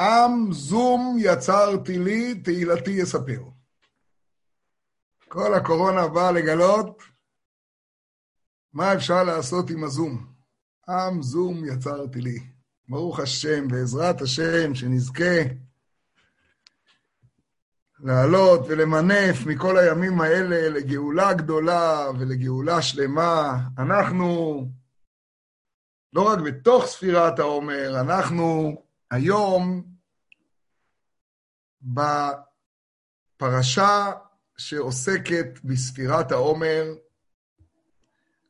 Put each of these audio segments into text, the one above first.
עם זום יצרתי לי, תהילתי יספר. כל הקורונה באה לגלות מה אפשר לעשות עם הזום. עם זום יצרתי לי. ברוך השם, בעזרת השם, שנזכה לעלות ולמנף מכל הימים האלה לגאולה גדולה ולגאולה שלמה. אנחנו לא רק בתוך ספירת העומר, אנחנו היום בפרשה שעוסקת בספירת העומר.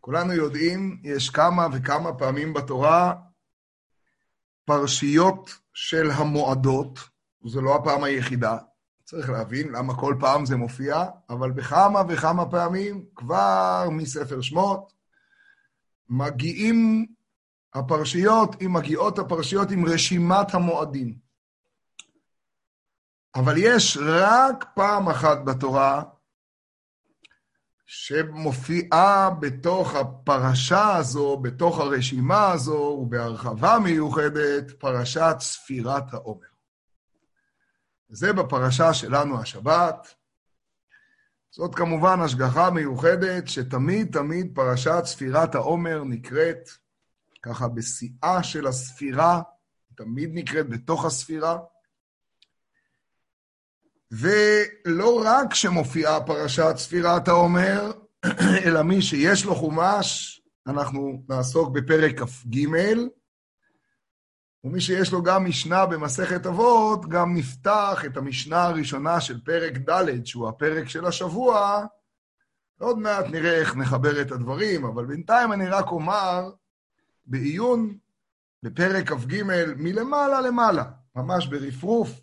כולנו יודעים, יש כמה וכמה פעמים בתורה פרשיות של המועדות, וזו לא הפעם היחידה. צריך להבין למה כל פעם זה מופיע, אבל בכמה וכמה פעמים, כבר מספר שמות, מגיעים הפרשיות, אם מגיעות הפרשיות עם רשימת המועדים. אבל יש רק פעם אחת בתורה שמופיעה בתוך הפרשה הזו, בתוך הרשימה הזו, ובהרחבה מיוחדת, פרשת ספירת העומר. זה בפרשה שלנו השבת. זאת כמובן השגחה מיוחדת שתמיד תמיד פרשת ספירת העומר נקראת ככה בשיאה של הספירה, תמיד נקראת בתוך הספירה. ולא רק שמופיעה פרשת ספירת העומר, אלא מי שיש לו חומש, אנחנו נעסוק בפרק כ"ג, ומי שיש לו גם משנה במסכת אבות, גם נפתח את המשנה הראשונה של פרק ד', שהוא הפרק של השבוע. עוד מעט נראה איך נחבר את הדברים, אבל בינתיים אני רק אומר, בעיון בפרק כ"ג מלמעלה למעלה, ממש ברפרוף,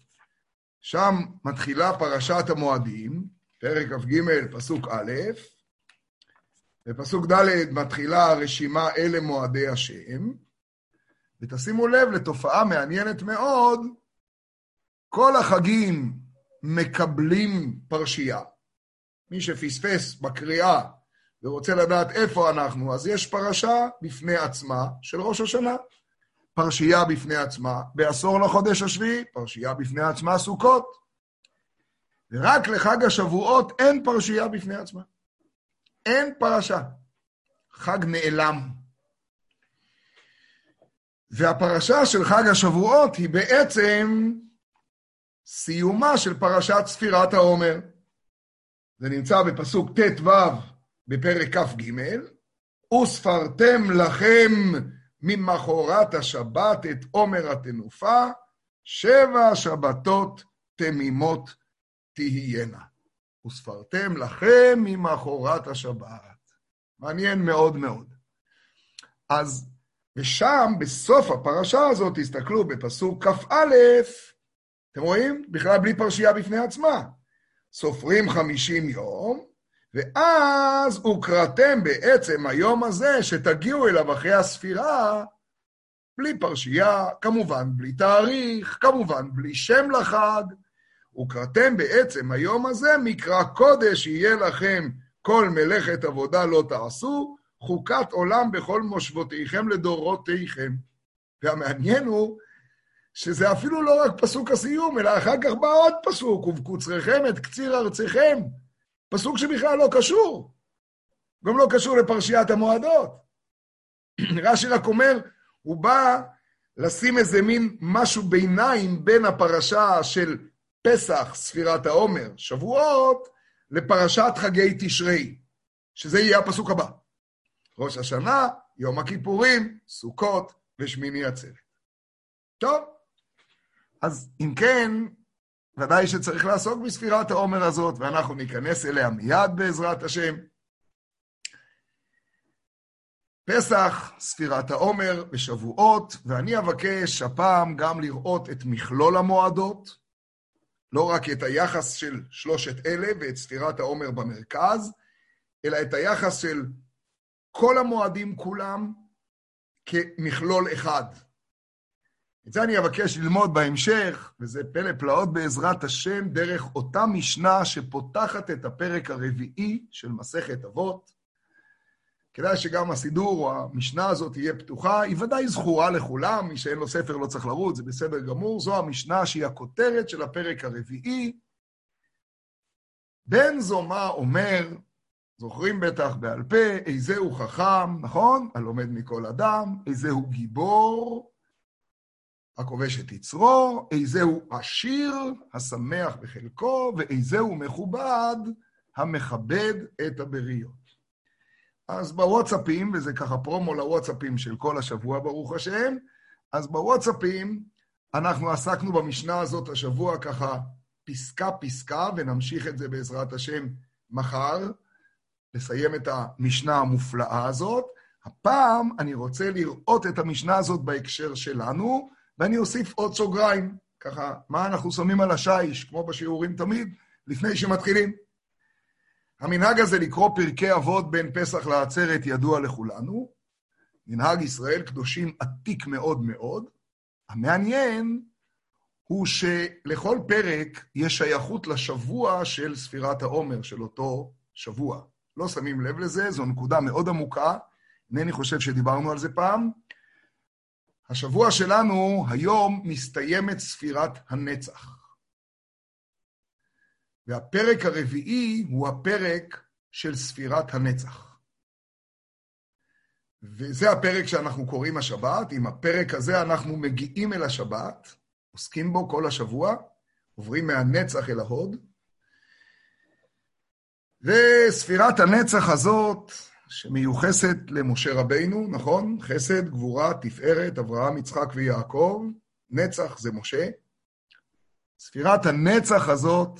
שם מתחילה פרשת המועדים, פרק כ"ג, פסוק א', בפסוק ד' מתחילה הרשימה אלה מועדי השם, ותשימו לב לתופעה מעניינת מאוד, כל החגים מקבלים פרשייה. מי שפספס בקריאה ורוצה לדעת איפה אנחנו, אז יש פרשה בפני עצמה של ראש השנה. פרשייה בפני עצמה, בעשור לחודש השביעי, פרשייה בפני עצמה סוכות. ורק לחג השבועות אין פרשייה בפני עצמה. אין פרשה. חג נעלם. והפרשה של חג השבועות היא בעצם סיומה של פרשת ספירת העומר. זה נמצא בפסוק ט"ו בפרק כ"ג, וספרתם לכם ממחרת השבת את עומר התנופה, שבע שבתות תמימות תהיינה. וספרתם לכם ממחרת השבת. מעניין מאוד מאוד. אז ושם, בסוף הפרשה הזאת, תסתכלו בפסוק כ"א, אתם רואים? בכלל בלי פרשייה בפני עצמה. סופרים חמישים יום, ואז הוקראתם בעצם היום הזה, שתגיעו אליו אחרי הספירה, בלי פרשייה, כמובן בלי תאריך, כמובן בלי שם לחג. וקראתם בעצם היום הזה, מקרא קודש יהיה לכם כל מלאכת עבודה לא תעשו, חוקת עולם בכל מושבותיכם לדורותיכם. והמעניין הוא שזה אפילו לא רק פסוק הסיום, אלא אחר כך בא עוד פסוק, ובקוצריכם את קציר ארציכם. פסוק שבכלל לא קשור. גם לא קשור לפרשיית המועדות. רש"י רק אומר, הוא בא לשים איזה מין משהו ביניים בין הפרשה של פסח, ספירת העומר, שבועות, לפרשת חגי תשרי, שזה יהיה הפסוק הבא. ראש השנה, יום הכיפורים, סוכות ושמיני עצרת. טוב, אז אם כן, ודאי שצריך לעסוק בספירת העומר הזאת, ואנחנו ניכנס אליה מיד בעזרת השם. פסח, ספירת העומר ושבועות, ואני אבקש הפעם גם לראות את מכלול המועדות, לא רק את היחס של שלושת אלה ואת ספירת העומר במרכז, אלא את היחס של כל המועדים כולם כמכלול אחד. את זה אני אבקש ללמוד בהמשך, וזה פלא פלאות בעזרת השם, דרך אותה משנה שפותחת את הפרק הרביעי של מסכת אבות, כדאי שגם הסידור או המשנה הזאת תהיה פתוחה. היא ודאי זכורה לכולם, מי שאין לו ספר לא צריך לרוץ, זה בסדר גמור. זו המשנה שהיא הכותרת של הפרק הרביעי. בן זומא אומר, זוכרים בטח בעל פה, איזהו חכם, נכון? הלומד מכל אדם, איזהו גיבור, הכובש את יצרו, איזהו עשיר, השמח בחלקו, ואיזהו מכובד, המכבד את הבריות. אז בוואטסאפים, וזה ככה פרומו לוואטסאפים של כל השבוע, ברוך השם, אז בוואטסאפים אנחנו עסקנו במשנה הזאת השבוע ככה פסקה-פסקה, ונמשיך את זה בעזרת השם מחר, לסיים את המשנה המופלאה הזאת. הפעם אני רוצה לראות את המשנה הזאת בהקשר שלנו, ואני אוסיף עוד סוגריים, ככה, מה אנחנו שמים על השיש, כמו בשיעורים תמיד, לפני שמתחילים. המנהג הזה לקרוא פרקי אבות בין פסח לעצרת ידוע לכולנו. מנהג ישראל קדושים עתיק מאוד מאוד. המעניין הוא שלכל פרק יש שייכות לשבוע של ספירת העומר, של אותו שבוע. לא שמים לב לזה, זו נקודה מאוד עמוקה, אינני חושב שדיברנו על זה פעם. השבוע שלנו, היום מסתיימת ספירת הנצח. והפרק הרביעי הוא הפרק של ספירת הנצח. וזה הפרק שאנחנו קוראים השבת. עם הפרק הזה אנחנו מגיעים אל השבת, עוסקים בו כל השבוע, עוברים מהנצח אל ההוד. וספירת הנצח הזאת, שמיוחסת למשה רבינו, נכון? חסד, גבורה, תפארת, אברהם, יצחק ויעקב, נצח זה משה. ספירת הנצח הזאת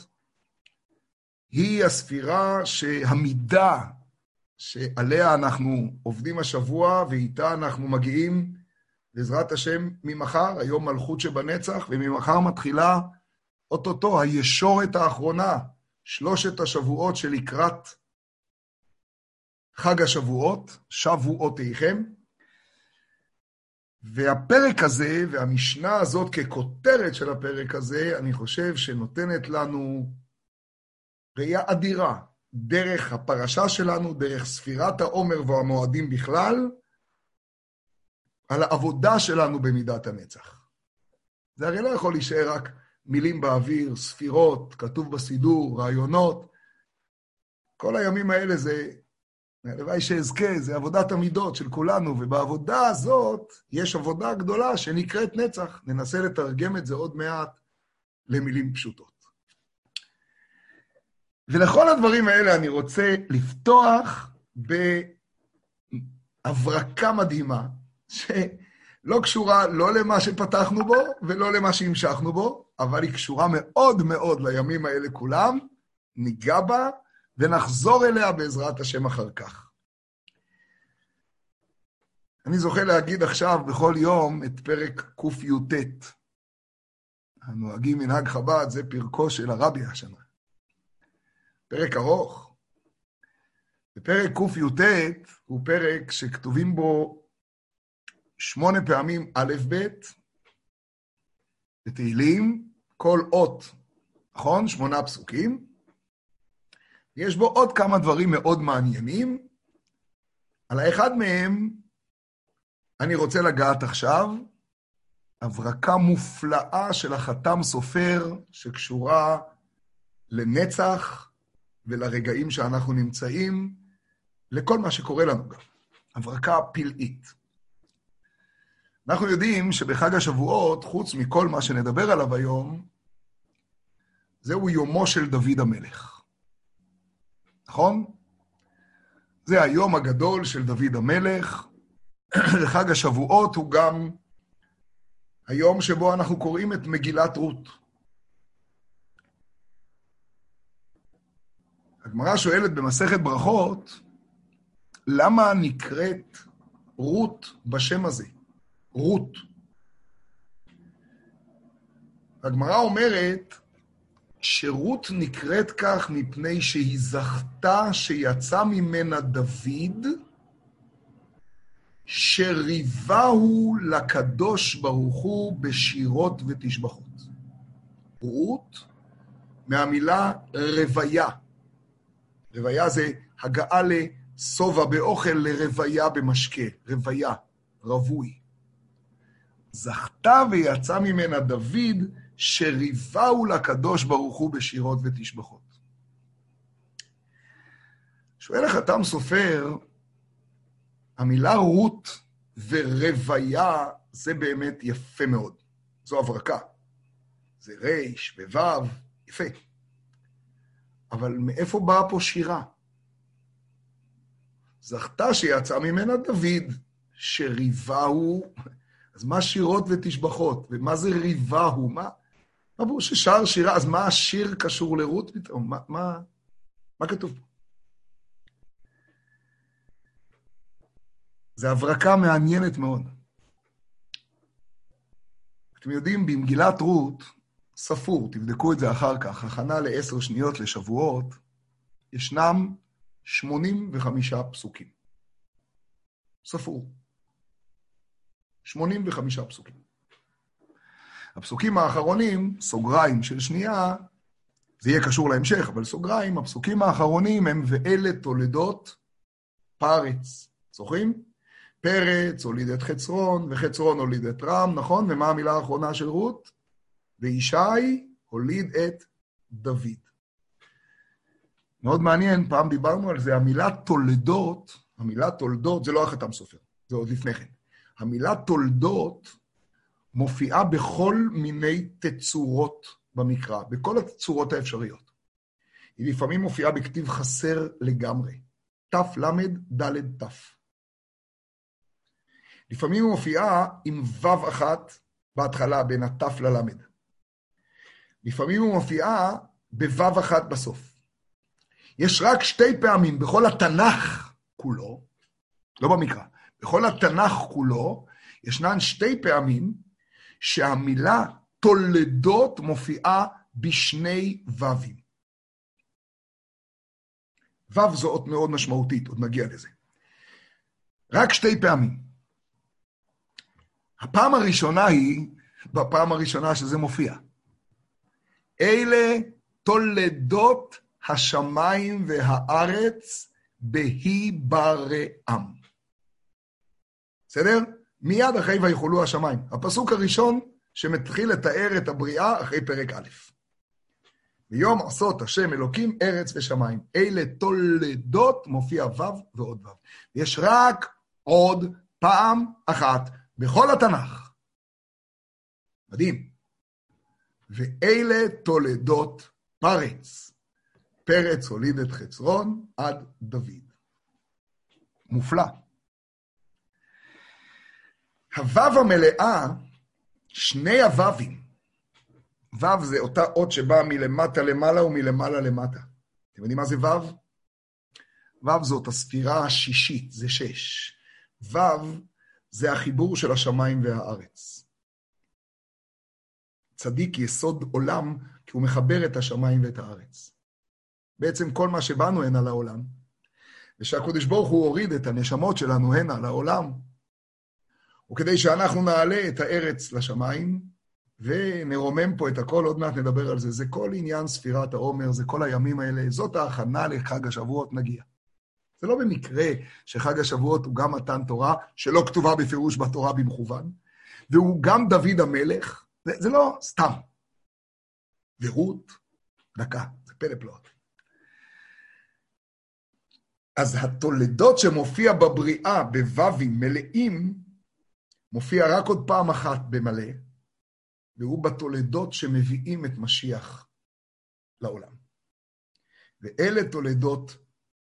היא הספירה שהמידה שעליה אנחנו עובדים השבוע, ואיתה אנחנו מגיעים, בעזרת השם, ממחר, היום מלכות שבנצח, וממחר מתחילה אוטוטו הישורת האחרונה, שלושת השבועות שלקראת חג השבועות, שבועותיכם. והפרק הזה, והמשנה הזאת ככותרת של הפרק הזה, אני חושב שנותנת לנו ראייה אדירה דרך הפרשה שלנו, דרך ספירת העומר והמועדים בכלל, על העבודה שלנו במידת הנצח. זה הרי לא יכול להישאר רק מילים באוויר, ספירות, כתוב בסידור, רעיונות. כל הימים האלה זה, הלוואי שאזכה, זה עבודת המידות של כולנו, ובעבודה הזאת יש עבודה גדולה שנקראת נצח. ננסה לתרגם את זה עוד מעט למילים פשוטות. ולכל הדברים האלה אני רוצה לפתוח בהברקה מדהימה, שלא קשורה לא למה שפתחנו בו ולא למה שהמשכנו בו, אבל היא קשורה מאוד מאוד לימים האלה כולם, ניגע בה ונחזור אליה בעזרת השם אחר כך. אני זוכה להגיד עכשיו בכל יום את פרק קי"ט. הנוהגים מנהג חב"ד, זה פרקו של הרבי השנה. פרק ארוך. ופרק קי"ט הוא פרק שכתובים בו שמונה פעמים א'-ב' בתהילים, כל אות, נכון? שמונה פסוקים. יש בו עוד כמה דברים מאוד מעניינים. על האחד מהם אני רוצה לגעת עכשיו, הברקה מופלאה של החתם סופר שקשורה לנצח, ולרגעים שאנחנו נמצאים, לכל מה שקורה לנו גם. הברקה פלאית. אנחנו יודעים שבחג השבועות, חוץ מכל מה שנדבר עליו היום, זהו יומו של דוד המלך. נכון? זה היום הגדול של דוד המלך. חג השבועות הוא גם היום שבו אנחנו קוראים את מגילת רות. הגמרא שואלת במסכת ברכות, למה נקראת רות בשם הזה? רות. הגמרא אומרת שרות נקראת כך מפני שהיא זכתה שיצא ממנה דוד, שריבהו לקדוש ברוך הוא בשירות ותשבחות. רות, מהמילה רוויה. רוויה זה הגעה שובע באוכל לרוויה במשקה, רוויה, רווי. זכתה ויצא ממנה דוד, שריווהו לקדוש ברוך הוא בשירות ותשבחות. שואל החתם סופר, המילה רות ורוויה זה באמת יפה מאוד. זו הברקה. זה ריש ווו, יפה. אבל מאיפה באה פה שירה? זכתה שיצא ממנה דוד, שריווהו, אז מה שירות ותשבחות? ומה זה ריווהו? מה, ברור ששר שירה, אז מה השיר קשור לרות פתאום? מה, מה, מה כתוב פה? זו הברקה מעניינת מאוד. אתם יודעים, במגילת רות, ספור, תבדקו את זה אחר כך, הכנה לעשר שניות לשבועות, ישנם 85 פסוקים. ספור. 85 פסוקים. הפסוקים האחרונים, סוגריים של שנייה, זה יהיה קשור להמשך, אבל סוגריים, הפסוקים האחרונים הם ואלה תולדות פרץ. זוכרים? פרץ הוליד את חצרון, וחצרון הוליד את רם, נכון? ומה המילה האחרונה של רות? וישי הוליד את דוד. מאוד מעניין, פעם דיברנו על זה, המילה תולדות, המילה תולדות, זה לא החתם סופר, זה עוד לפני כן. המילה תולדות מופיעה בכל מיני תצורות במקרא, בכל התצורות האפשריות. היא לפעמים מופיעה בכתיב חסר לגמרי, תל"ד ת'. לפעמים היא מופיעה עם ו' אחת בהתחלה, בין הת' ללמד. לפעמים היא מופיעה בו' אחת בסוף. יש רק שתי פעמים בכל התנ"ך כולו, לא במקרא, בכל התנ"ך כולו, ישנן שתי פעמים שהמילה תולדות מופיעה בשני ו"ים. ו' זו אות מאוד משמעותית, עוד נגיע לזה. רק שתי פעמים. הפעם הראשונה היא, בפעם הראשונה שזה מופיע. אלה תולדות השמיים והארץ בהיברעם. בסדר? מיד אחרי ויכולו השמיים. הפסוק הראשון שמתחיל לתאר את הבריאה אחרי פרק א'. ביום עשות השם אלוקים ארץ ושמיים. אלה תולדות מופיע ו' ועוד ו'. יש רק עוד פעם אחת בכל התנ"ך. מדהים. ואלה תולדות פרץ. פרץ הוליד את חצרון עד דוד. מופלא. הוו המלאה, שני הווים, וו זה אותה אות שבאה מלמטה למעלה ומלמעלה למטה. אתם יודעים מה זה וו? וו זאת הספירה השישית, זה שש. וו זה החיבור של השמיים והארץ. צדיק יסוד עולם, כי הוא מחבר את השמיים ואת הארץ. בעצם כל מה שבאנו הנה לעולם, ושהקדוש ברוך הוא הוריד את הנשמות שלנו הנה לעולם, וכדי שאנחנו נעלה את הארץ לשמיים, ונרומם פה את הכל, עוד מעט נדבר על זה. זה כל עניין ספירת העומר, זה כל הימים האלה, זאת ההכנה לחג השבועות, נגיע. זה לא במקרה שחג השבועות הוא גם מתן תורה, שלא כתובה בפירוש בתורה במכוון, והוא גם דוד המלך, זה, זה לא סתם. ורות, דקה, זה פלא פלאות. אז התולדות שמופיע בבריאה, בו"בים מלאים, מופיע רק עוד פעם אחת במלא, והוא בתולדות שמביאים את משיח לעולם. ואלה תולדות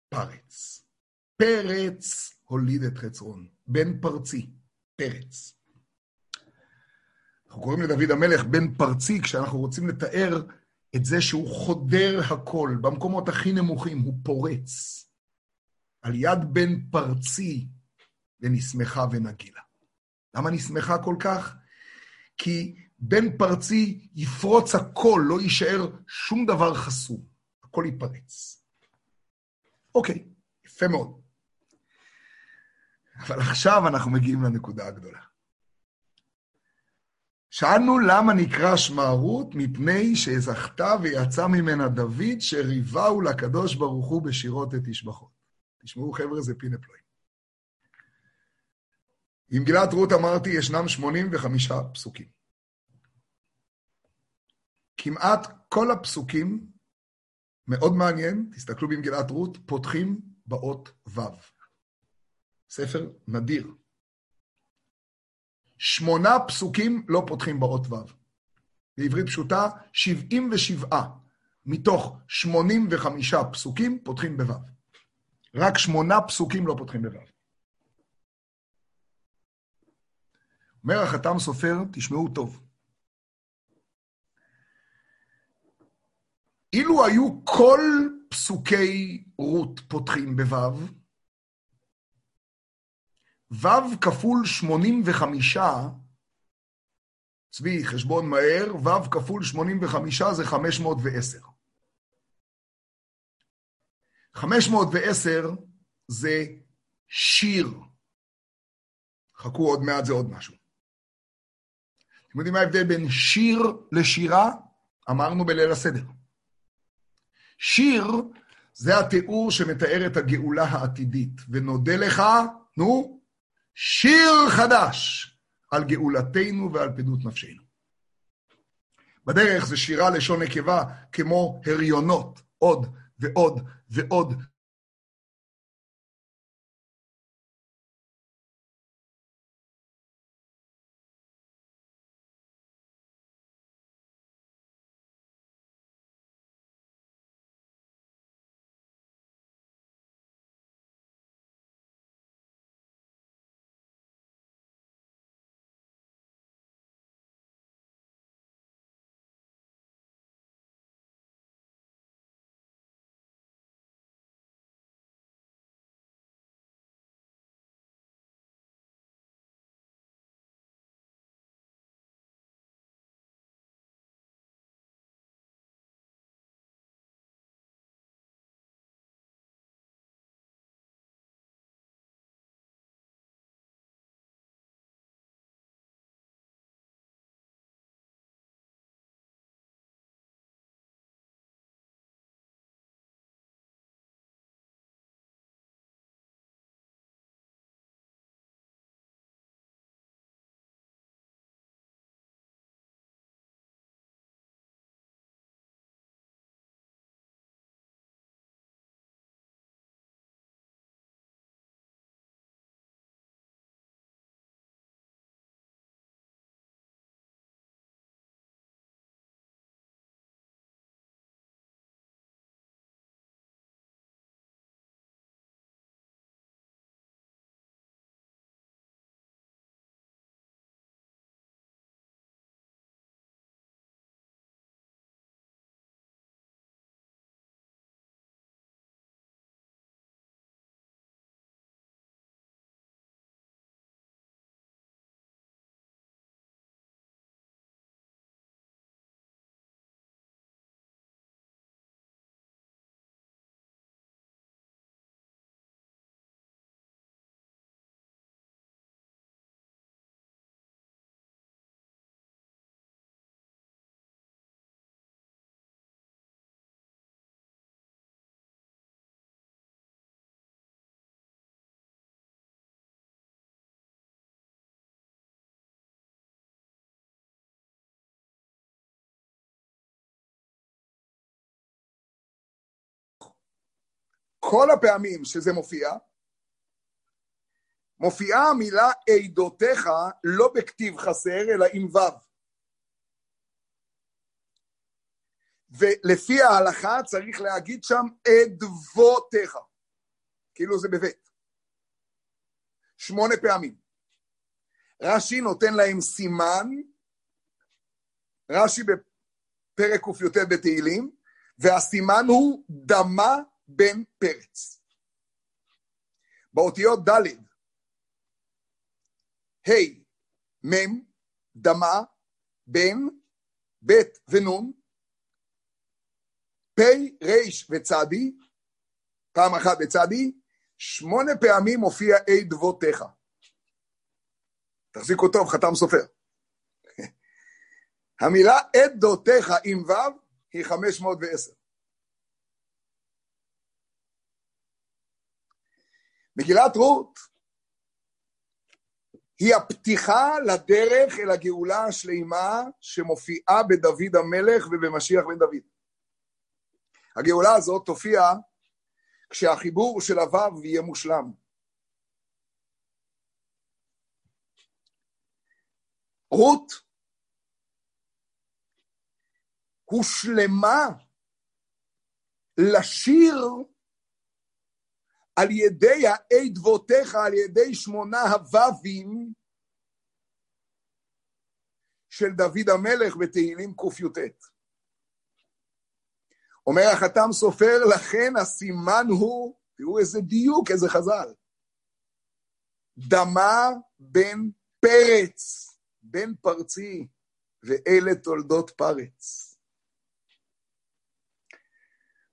פרץ. פרץ הוליד את חצרון, בן פרצי, פרץ. אנחנו קוראים לדוד המלך בן פרצי כשאנחנו רוצים לתאר את זה שהוא חודר הכל, במקומות הכי נמוכים, הוא פורץ. על יד בן פרצי ונשמחה ונגילה. למה נשמחה כל כך? כי בן פרצי יפרוץ הכל, לא יישאר שום דבר חסום, הכל ייפרץ. אוקיי, יפה מאוד. אבל עכשיו אנחנו מגיעים לנקודה הגדולה. שאלנו למה נקרא שמה רות, מפני שזכתה ויצא ממנה דוד, שריווהו לקדוש ברוך הוא בשירות את תשבחות. תשמעו, חבר'ה, זה פינפלואים. במגילת רות אמרתי, ישנם 85 פסוקים. כמעט כל הפסוקים, מאוד מעניין, תסתכלו במגילת רות, פותחים באות ו'. ספר נדיר. שמונה פסוקים לא פותחים באות ו'. בעברית פשוטה, 77 מתוך 85 פסוקים פותחים בו'. רק שמונה פסוקים לא פותחים בו'. אומר החתם סופר, תשמעו טוב. אילו היו כל פסוקי רות פותחים בו', ו' כפול 85, צבי, חשבון מהר, ו' כפול 85 זה 510. 510 זה שיר. חכו עוד מעט, זה עוד משהו. אתם יודעים מה ההבדל בין שיר לשירה? אמרנו בליל הסדר. שיר זה התיאור שמתאר את הגאולה העתידית, ונודה לך, נו, שיר חדש על גאולתנו ועל פדות נפשנו. בדרך זה שירה לשון נקבה כמו הריונות, עוד ועוד ועוד כל הפעמים שזה מופיע, מופיעה המילה עדותיך לא בכתיב חסר, אלא עם ו'. ולפי ההלכה צריך להגיד שם עדבותיך, כאילו זה בבית. שמונה פעמים. רש"י נותן להם סימן, רש"י בפרק קי"ט בתהילים, והסימן הוא דמה בן פרץ. באותיות ד', ה', מ', דמה, בן, ב' ונ', פ', ר' וצדי, פעם אחת בצדי, שמונה פעמים מופיע אי דבותיך. תחזיקו טוב, חתם סופר. המילה עדותיך עם ו' היא 510. מגילת רות היא הפתיחה לדרך אל הגאולה השלימה שמופיעה בדוד המלך ובמשיח בן דוד. הגאולה הזאת תופיע כשהחיבור של הוו יהיה מושלם. רות הושלמה לשיר על ידי האי דבותיך, על ידי שמונה הו"בים של דוד המלך בתהילים קי"ט. אומר החתם סופר, לכן הסימן הוא, תראו איזה דיוק, איזה חז"ל. דמה בן פרץ, בן פרצי, ואלה תולדות פרץ.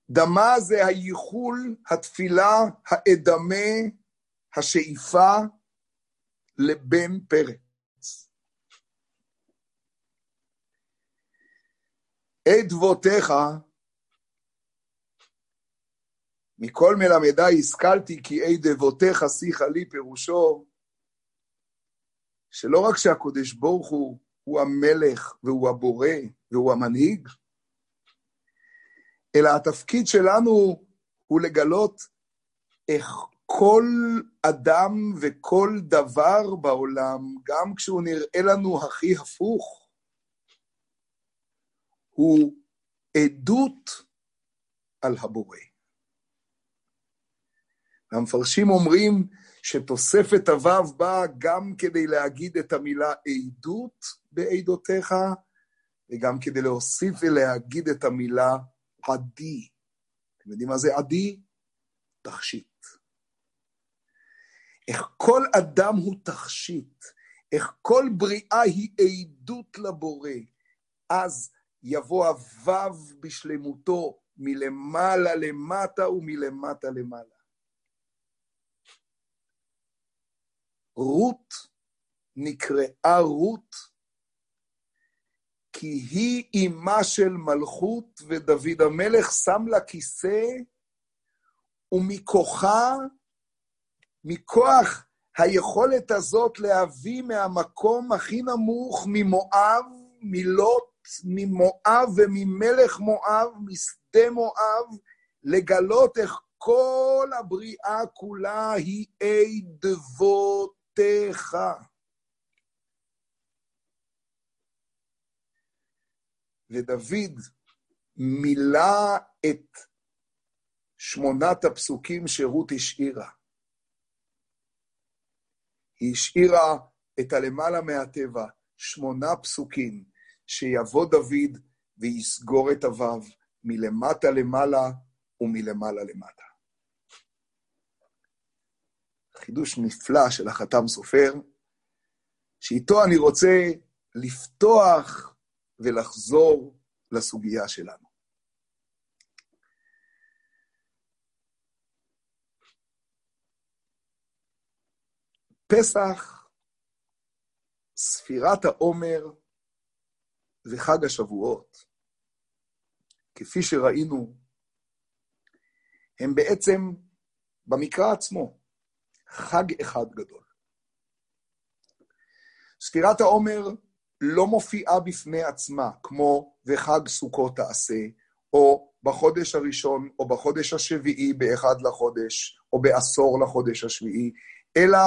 דמה זה הייחול, התפילה, האדמה, השאיפה לבן פרץ. את דבותיך, מכל מלמדי השכלתי כי אי דבותיך שיחה לי פירושו, שלא רק שהקודש ברוך הוא, הוא המלך והוא הבורא והוא המנהיג, אלא התפקיד שלנו הוא לגלות איך כל אדם וכל דבר בעולם, גם כשהוא נראה לנו הכי הפוך, הוא עדות על הבורא. המפרשים אומרים שתוספת הוו באה גם כדי להגיד את המילה עדות בעדותיך, וגם כדי להוסיף ולהגיד את המילה עדי. אתם יודעים מה זה עדי? תכשיט. איך כל אדם הוא תכשיט, איך כל בריאה היא עדות לבורא, אז יבוא הוו בשלמותו מלמעלה למטה ומלמטה למעלה. רות נקראה רות כי היא אימה של מלכות, ודוד המלך שם לה כיסא, ומכוחה, מכוח היכולת הזאת להביא מהמקום הכי נמוך, ממואב, מלוט, ממואב וממלך מואב, משדה מואב, לגלות איך כל הבריאה כולה היא אי דבותיך. ודוד מילא את שמונת הפסוקים שרות השאירה. היא השאירה את הלמעלה מהטבע, שמונה פסוקים, שיבוא דוד ויסגור את הוו מלמטה למעלה ומלמעלה למטה. חידוש נפלא של החתם סופר, שאיתו אני רוצה לפתוח ולחזור לסוגיה שלנו. פסח, ספירת העומר וחג השבועות, כפי שראינו, הם בעצם, במקרא עצמו, חג אחד גדול. ספירת העומר לא מופיעה בפני עצמה, כמו וחג סוכות תעשה, או בחודש הראשון, או בחודש השביעי באחד לחודש, או בעשור לחודש השביעי, אלא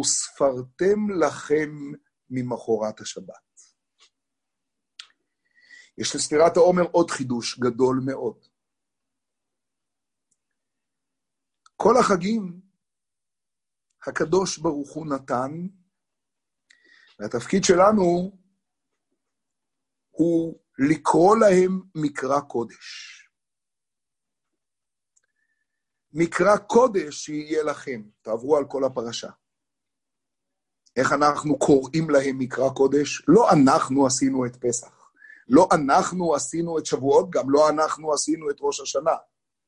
וספרתם לכם ממחרת השבת. יש לספירת העומר עוד חידוש גדול מאוד. כל החגים הקדוש ברוך הוא נתן והתפקיד שלנו הוא לקרוא להם מקרא קודש. מקרא קודש שיהיה לכם. תעברו על כל הפרשה. איך אנחנו קוראים להם מקרא קודש? לא אנחנו עשינו את פסח. לא אנחנו עשינו את שבועות, גם לא אנחנו עשינו את ראש השנה.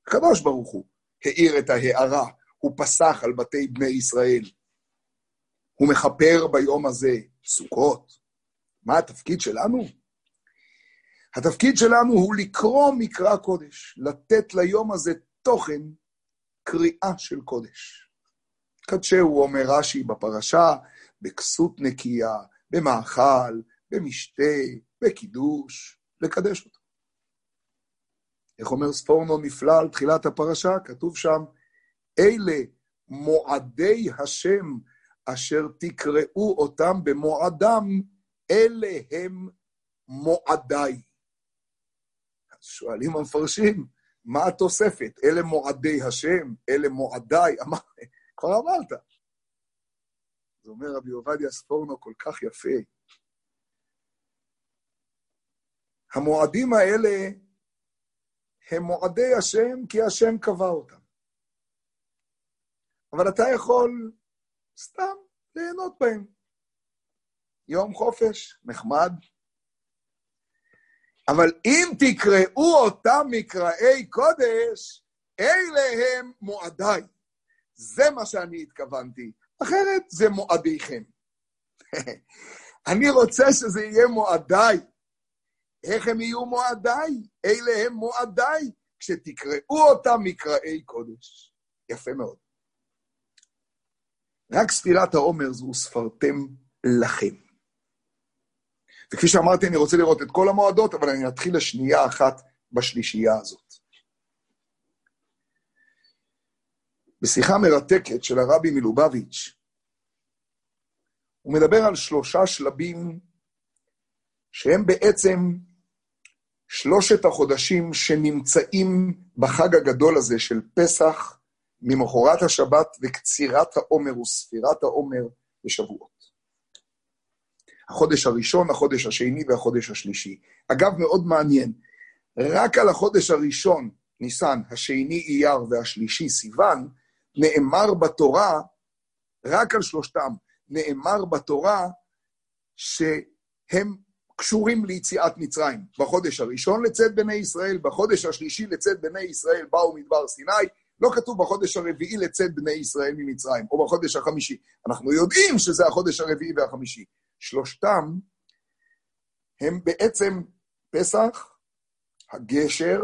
הקדוש ברוך הוא האיר את ההארה, הוא פסח על בתי בני ישראל. הוא מכפר ביום הזה סוכות. מה התפקיד שלנו? התפקיד שלנו הוא לקרוא מקרא קודש, לתת ליום הזה תוכן קריאה של קודש. קדשהו, אומר רש"י בפרשה, בכסות נקייה, במאכל, במשתה, בקידוש, לקדש אותו. איך אומר ספורנו נפלא על תחילת הפרשה? כתוב שם, אלה מועדי השם אשר תקראו אותם במועדם, אלה הם מועדיי. אז שואלים המפרשים, מה התוספת? אלה מועדי השם, אלה מועדיי, כבר אמרת. זה אומר רבי עובדיה ספורנו כל כך יפה. המועדים האלה הם מועדי השם כי השם קבע אותם. אבל אתה יכול סתם ליהנות בהם. יום חופש, נחמד. אבל אם תקראו אותם מקראי קודש, אלה הם מועדיי. זה מה שאני התכוונתי. אחרת זה מועדיכם. אני רוצה שזה יהיה מועדיי. איך הם יהיו מועדיי? אלה הם מועדיי, כשתקראו אותם מקראי קודש. יפה מאוד. רק ספירת העומר זו ספרתם לכם. וכפי שאמרתי, אני רוצה לראות את כל המועדות, אבל אני אתחיל לשנייה אחת בשלישייה הזאת. בשיחה מרתקת של הרבי מלובביץ', הוא מדבר על שלושה שלבים שהם בעצם שלושת החודשים שנמצאים בחג הגדול הזה של פסח, ממחרת השבת וקצירת העומר וספירת העומר בשבועות. החודש הראשון, החודש השני והחודש השלישי. אגב, מאוד מעניין, רק על החודש הראשון, ניסן, השני אייר והשלישי סיוון, נאמר בתורה, רק על שלושתם, נאמר בתורה שהם קשורים ליציאת מצרים. בחודש הראשון לצאת בני ישראל, בחודש השלישי לצאת בני ישראל באו מדבר סיני, לא כתוב בחודש הרביעי לצאת בני ישראל ממצרים, או בחודש החמישי. אנחנו יודעים שזה החודש הרביעי והחמישי. שלושתם הם בעצם פסח, הגשר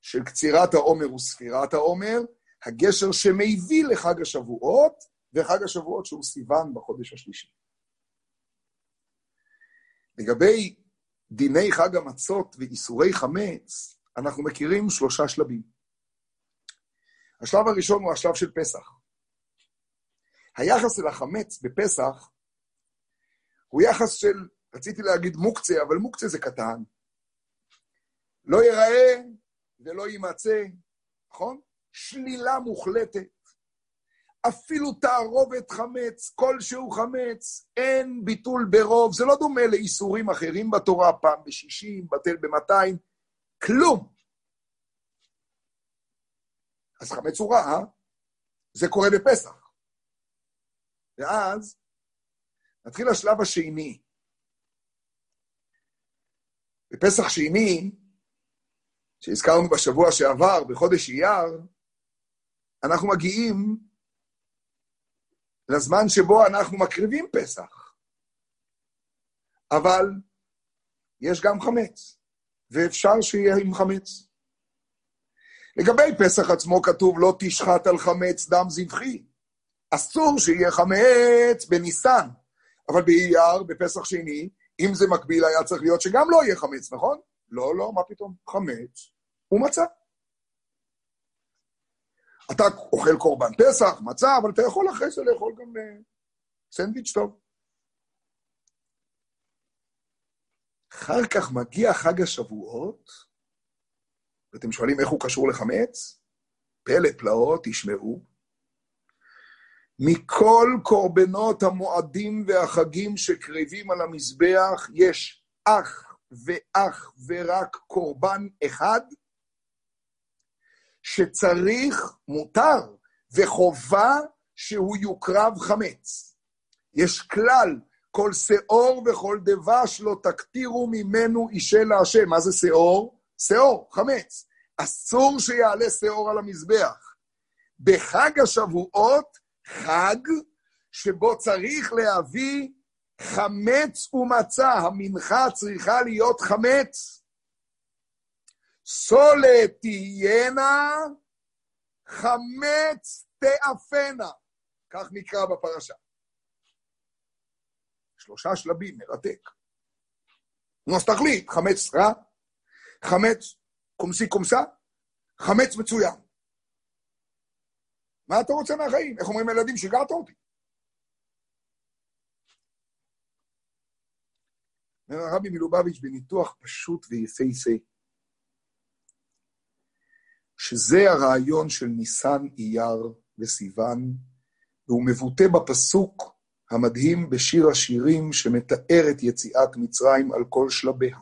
של קצירת העומר וספירת העומר, הגשר שמביא לחג השבועות, וחג השבועות שהוא סיוון בחודש השלישי. לגבי דיני חג המצות ואיסורי חמץ, אנחנו מכירים שלושה שלבים. השלב הראשון הוא השלב של פסח. היחס אל החמץ בפסח הוא יחס של, רציתי להגיד מוקצה, אבל מוקצה זה קטן. לא ייראה ולא יימצא, נכון? שלילה מוחלטת. אפילו תערובת חמץ, כלשהו חמץ, אין ביטול ברוב. זה לא דומה לאיסורים אחרים בתורה, פעם בשישים, בטל במאתיים, כלום. אז חמץ הוא רע, זה קורה בפסח. ואז נתחיל לשלב השני. בפסח שני, שהזכרנו בשבוע שעבר, בחודש אייר, אנחנו מגיעים לזמן שבו אנחנו מקריבים פסח. אבל יש גם חמץ, ואפשר שיהיה עם חמץ. לגבי פסח עצמו כתוב, לא תשחט על חמץ דם זבחי. אסור שיהיה חמץ בניסן, אבל באייר, בפסח שני, אם זה מקביל, היה צריך להיות שגם לא יהיה חמץ, נכון? לא, לא, מה פתאום? חמץ הוא מצה. אתה אוכל קורבן פסח, מצה, אבל אתה יכול אחרי זה לאכול גם uh, סנדוויץ' טוב. אחר כך מגיע חג השבועות, ואתם שואלים איך הוא קשור לחמץ? פלא פלאות, תשמעו. מכל קורבנות המועדים והחגים שקרבים על המזבח, יש אך ואך ורק קורבן אחד, שצריך, מותר וחובה שהוא יוקרב חמץ. יש כלל, כל שאור וכל דבש לא תקטירו ממנו אישה להשם. מה זה שאור? שאור, חמץ. אסור שיעלה שאור על המזבח. בחג השבועות, חג שבו צריך להביא חמץ ומצה. המנחה צריכה להיות חמץ. סולת תהיינה, חמץ תאפנה. כך נקרא בפרשה. שלושה שלבים, מרתק. נו, אז תחליט, חמץ רע, חמץ קומסי קומסה, חמץ מצוין. מה אתה רוצה מהחיים? איך אומרים הילדים? שיגעת אותי. אומר הרבי מלובביץ' בניתוח פשוט ויפהפה, שזה הרעיון של ניסן, אייר וסיוון, והוא מבוטא בפסוק המדהים בשיר השירים שמתאר את יציאת מצרים על כל שלביה.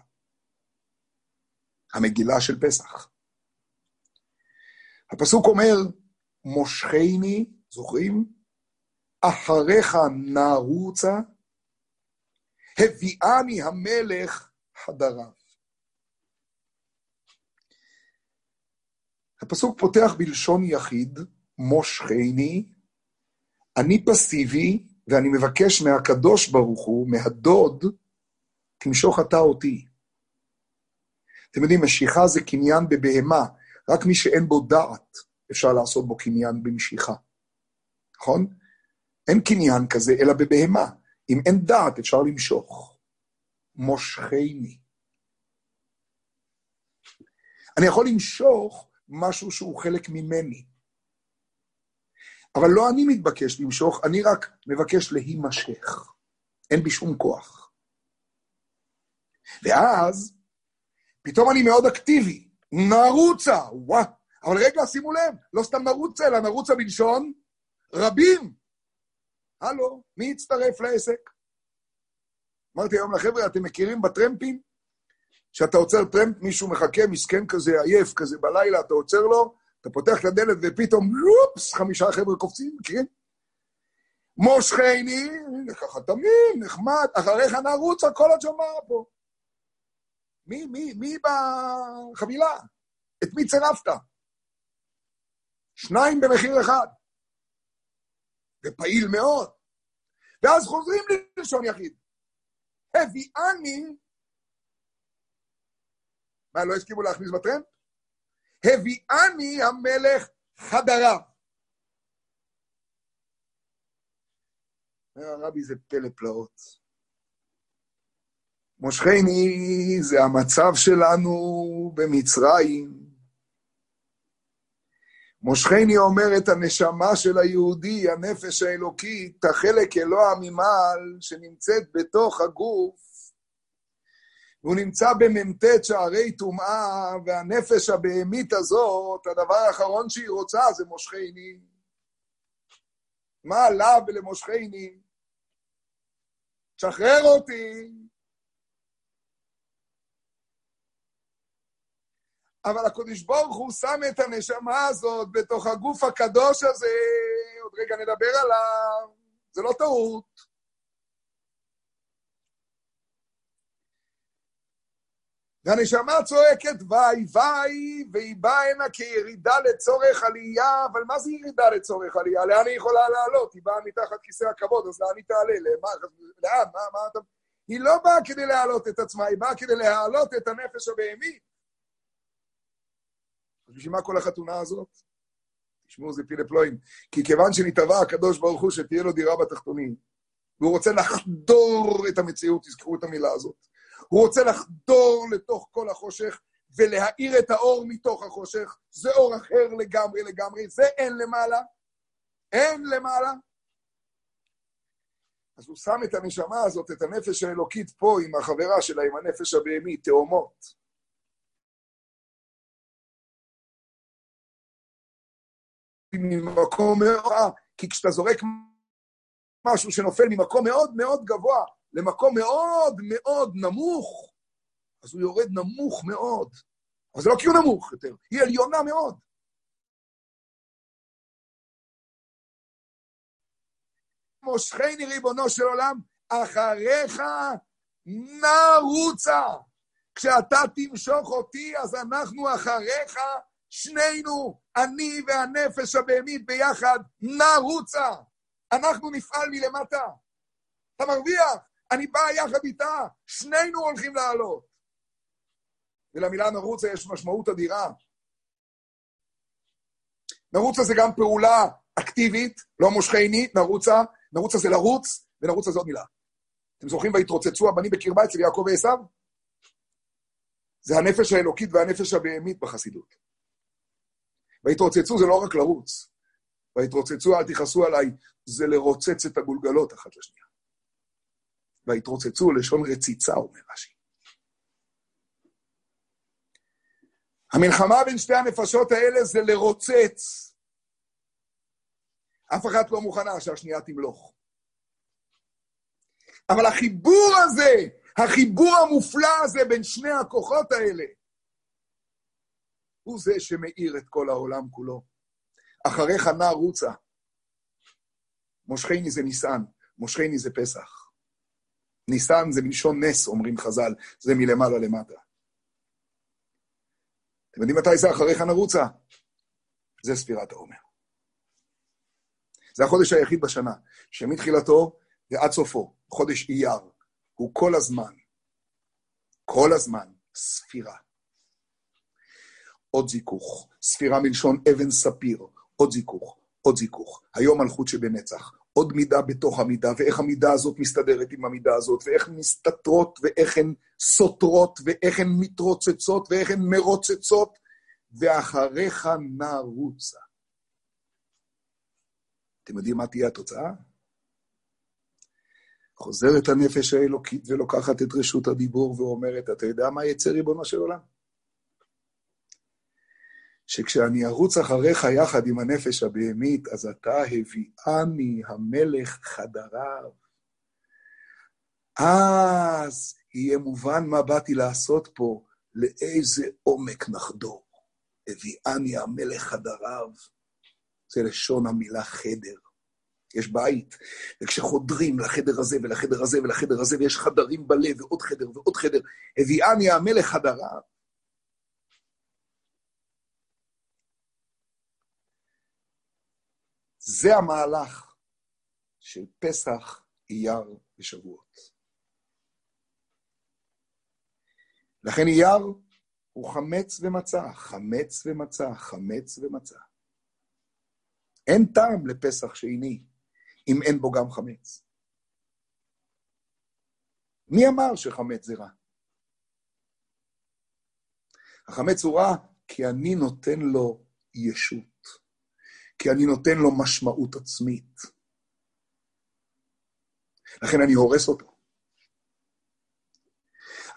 המגילה של פסח. הפסוק אומר, מושכני, זוכרים? אחריך נרוצה, הביאני המלך חדריו. הפסוק פותח בלשון יחיד, מושכני, אני פסיבי, ואני מבקש מהקדוש ברוך הוא, מהדוד, תמשוך אתה אותי. אתם יודעים, משיכה זה קניין בבהמה, רק מי שאין בו דעת אפשר לעשות בו קניין במשיכה, נכון? אין קניין כזה, אלא בבהמה. אם אין דעת, אפשר למשוך. מושכני. אני יכול למשוך משהו שהוא חלק ממני. אבל לא אני מתבקש למשוך, אני רק מבקש להימשך. אין בי שום כוח. ואז, פתאום אני מאוד אקטיבי. נרוצה, וואה. אבל רגע, שימו לב, לא סתם נרוצה, אלא נרוצה בלשון רבים. הלו, מי יצטרף לעסק? אמרתי היום לחבר'ה, אתם מכירים בטרמפים? כשאתה עוצר טרמפ, מישהו מחכה, מסכן כזה, עייף כזה בלילה, אתה עוצר לו, אתה פותח את הדלת ופתאום, לופס, חמישה חבר'ה קופצים, מכירים? מושכני, ככה תמים, נחמד, אחריך נרוץ על כל הג'מארה פה. מי, מי, מי בחבילה? את מי צירפת? שניים במחיר אחד. ופעיל מאוד. ואז חוזרים ללשון יחיד. הביאני, מה, לא הסכימו להכניס בטרנד? הביאני המלך חדרה. אומר הרבי, זה פלא פלאות. מושכני זה המצב שלנו במצרים. מושכני אומרת הנשמה של היהודי, הנפש האלוקית, החלק אלוה ממעל, שנמצאת בתוך הגוף, והוא נמצא במ"ט שערי טומאה, והנפש הבהמית הזאת, הדבר האחרון שהיא רוצה זה מושכני. מה לה ולמושכני? תשחרר אותי. אבל הקדוש ברוך הוא שם את הנשמה הזאת בתוך הגוף הקדוש הזה, עוד רגע נדבר עליו, זה לא טעות. והנשמה צועקת וי וי, והיא באה הנה כירידה לצורך עלייה, אבל מה זה ירידה לצורך עלייה? לאן היא יכולה לעלות? היא באה מתחת כיסא הכבוד, אז לאן היא תעלה? למה? לאן? מה, מה אתה... היא לא באה כדי להעלות את עצמה, היא באה כדי להעלות את הנפש הבהמית. בשביל מה כל החתונה הזאת? תשמעו, זה פילה פלואים. כי כיוון שנתבע הקדוש ברוך הוא שתהיה לו דירה בתחתונים, והוא רוצה לחדור את המציאות, תזכרו את המילה הזאת. הוא רוצה לחדור לתוך כל החושך ולהאיר את האור מתוך החושך. זה אור אחר לגמרי לגמרי, זה אין למעלה. אין למעלה. אז הוא שם את הנשמה הזאת, את הנפש האלוקית פה עם החברה שלה, עם הנפש הבהמית, תאומות. ממקום מאוד, כי כשאתה זורק משהו שנופל ממקום מאוד מאוד גבוה למקום מאוד מאוד נמוך, אז הוא יורד נמוך מאוד. אבל זה לא כי הוא נמוך יותר, היא עליונה מאוד. מושכני ריבונו של עולם, אחריך נרוצה. כשאתה תמשוך אותי, אז אנחנו אחריך, שנינו, אני והנפש הבהמית ביחד, נרוצה. אנחנו נפעל מלמטה. אתה מרוויח, אני בא יחד איתה, שנינו הולכים לעלות. ולמילה נרוצה יש משמעות אדירה. נרוצה זה גם פעולה אקטיבית. לא מושכני, נרוצה, נרוצה זה לרוץ, ונרוצה זה עוד מילה. אתם זוכרים והתרוצצו הבנים בקרבה אצל יעקב ועשו? זה הנפש האלוקית והנפש הבהמית בחסידות. והתרוצצו זה לא רק לרוץ. והתרוצצו, אל תכעסו עליי, זה לרוצץ את הגולגלות אחת לשנייה. והתרוצצו לשון רציצה, אומר רש"י. המלחמה בין שתי הנפשות האלה זה לרוצץ. אף אחת לא מוכנה שהשנייה תמלוך. אבל החיבור הזה, החיבור המופלא הזה בין שני הכוחות האלה, הוא זה שמאיר את כל העולם כולו. אחריך נע רוצה. מושכני זה ניסן, מושכני זה פסח. ניסן זה מלשון נס, אומרים חז"ל, זה מלמעלה למטה. אתם יודעים מתי זה אחריך נרוצה? זה ספירת העומר. זה החודש היחיד בשנה, שמתחילתו ועד סופו, חודש אייר, הוא כל הזמן, כל הזמן, ספירה. עוד זיכוך, ספירה מלשון אבן ספיר, עוד זיכוך, עוד זיכוך. היום מלכות שבנצח, עוד מידה בתוך המידה, ואיך המידה הזאת מסתדרת עם המידה הזאת, ואיך מסתתרות, ואיך הן סותרות, ואיך הן מתרוצצות, ואיך הן מרוצצות, ואחריך נרוצה. אתם יודעים מה תהיה התוצאה? חוזרת הנפש האלוקית ולוקחת את רשות הדיבור ואומרת, אתה יודע מה יצא ריבונו של עולם? שכשאני ארוץ אחריך יחד עם הנפש הבהמית, אז אתה הביאני המלך חדריו. אז יהיה מובן מה באתי לעשות פה, לאיזה עומק נחדור. הביאני המלך חדריו. זה לשון המילה חדר. יש בית, וכשחודרים לחדר הזה ולחדר הזה ולחדר הזה, ויש חדרים בלב ועוד חדר ועוד חדר, הביאני המלך חדריו. זה המהלך של פסח, אייר ושבועות. לכן אייר הוא חמץ ומצה, חמץ ומצה, חמץ ומצה. אין טעם לפסח שני אם אין בו גם חמץ. מי אמר שחמץ זה רע? החמץ הוא רע כי אני נותן לו ישות, כי אני נותן לו משמעות עצמית. לכן אני הורס אותו.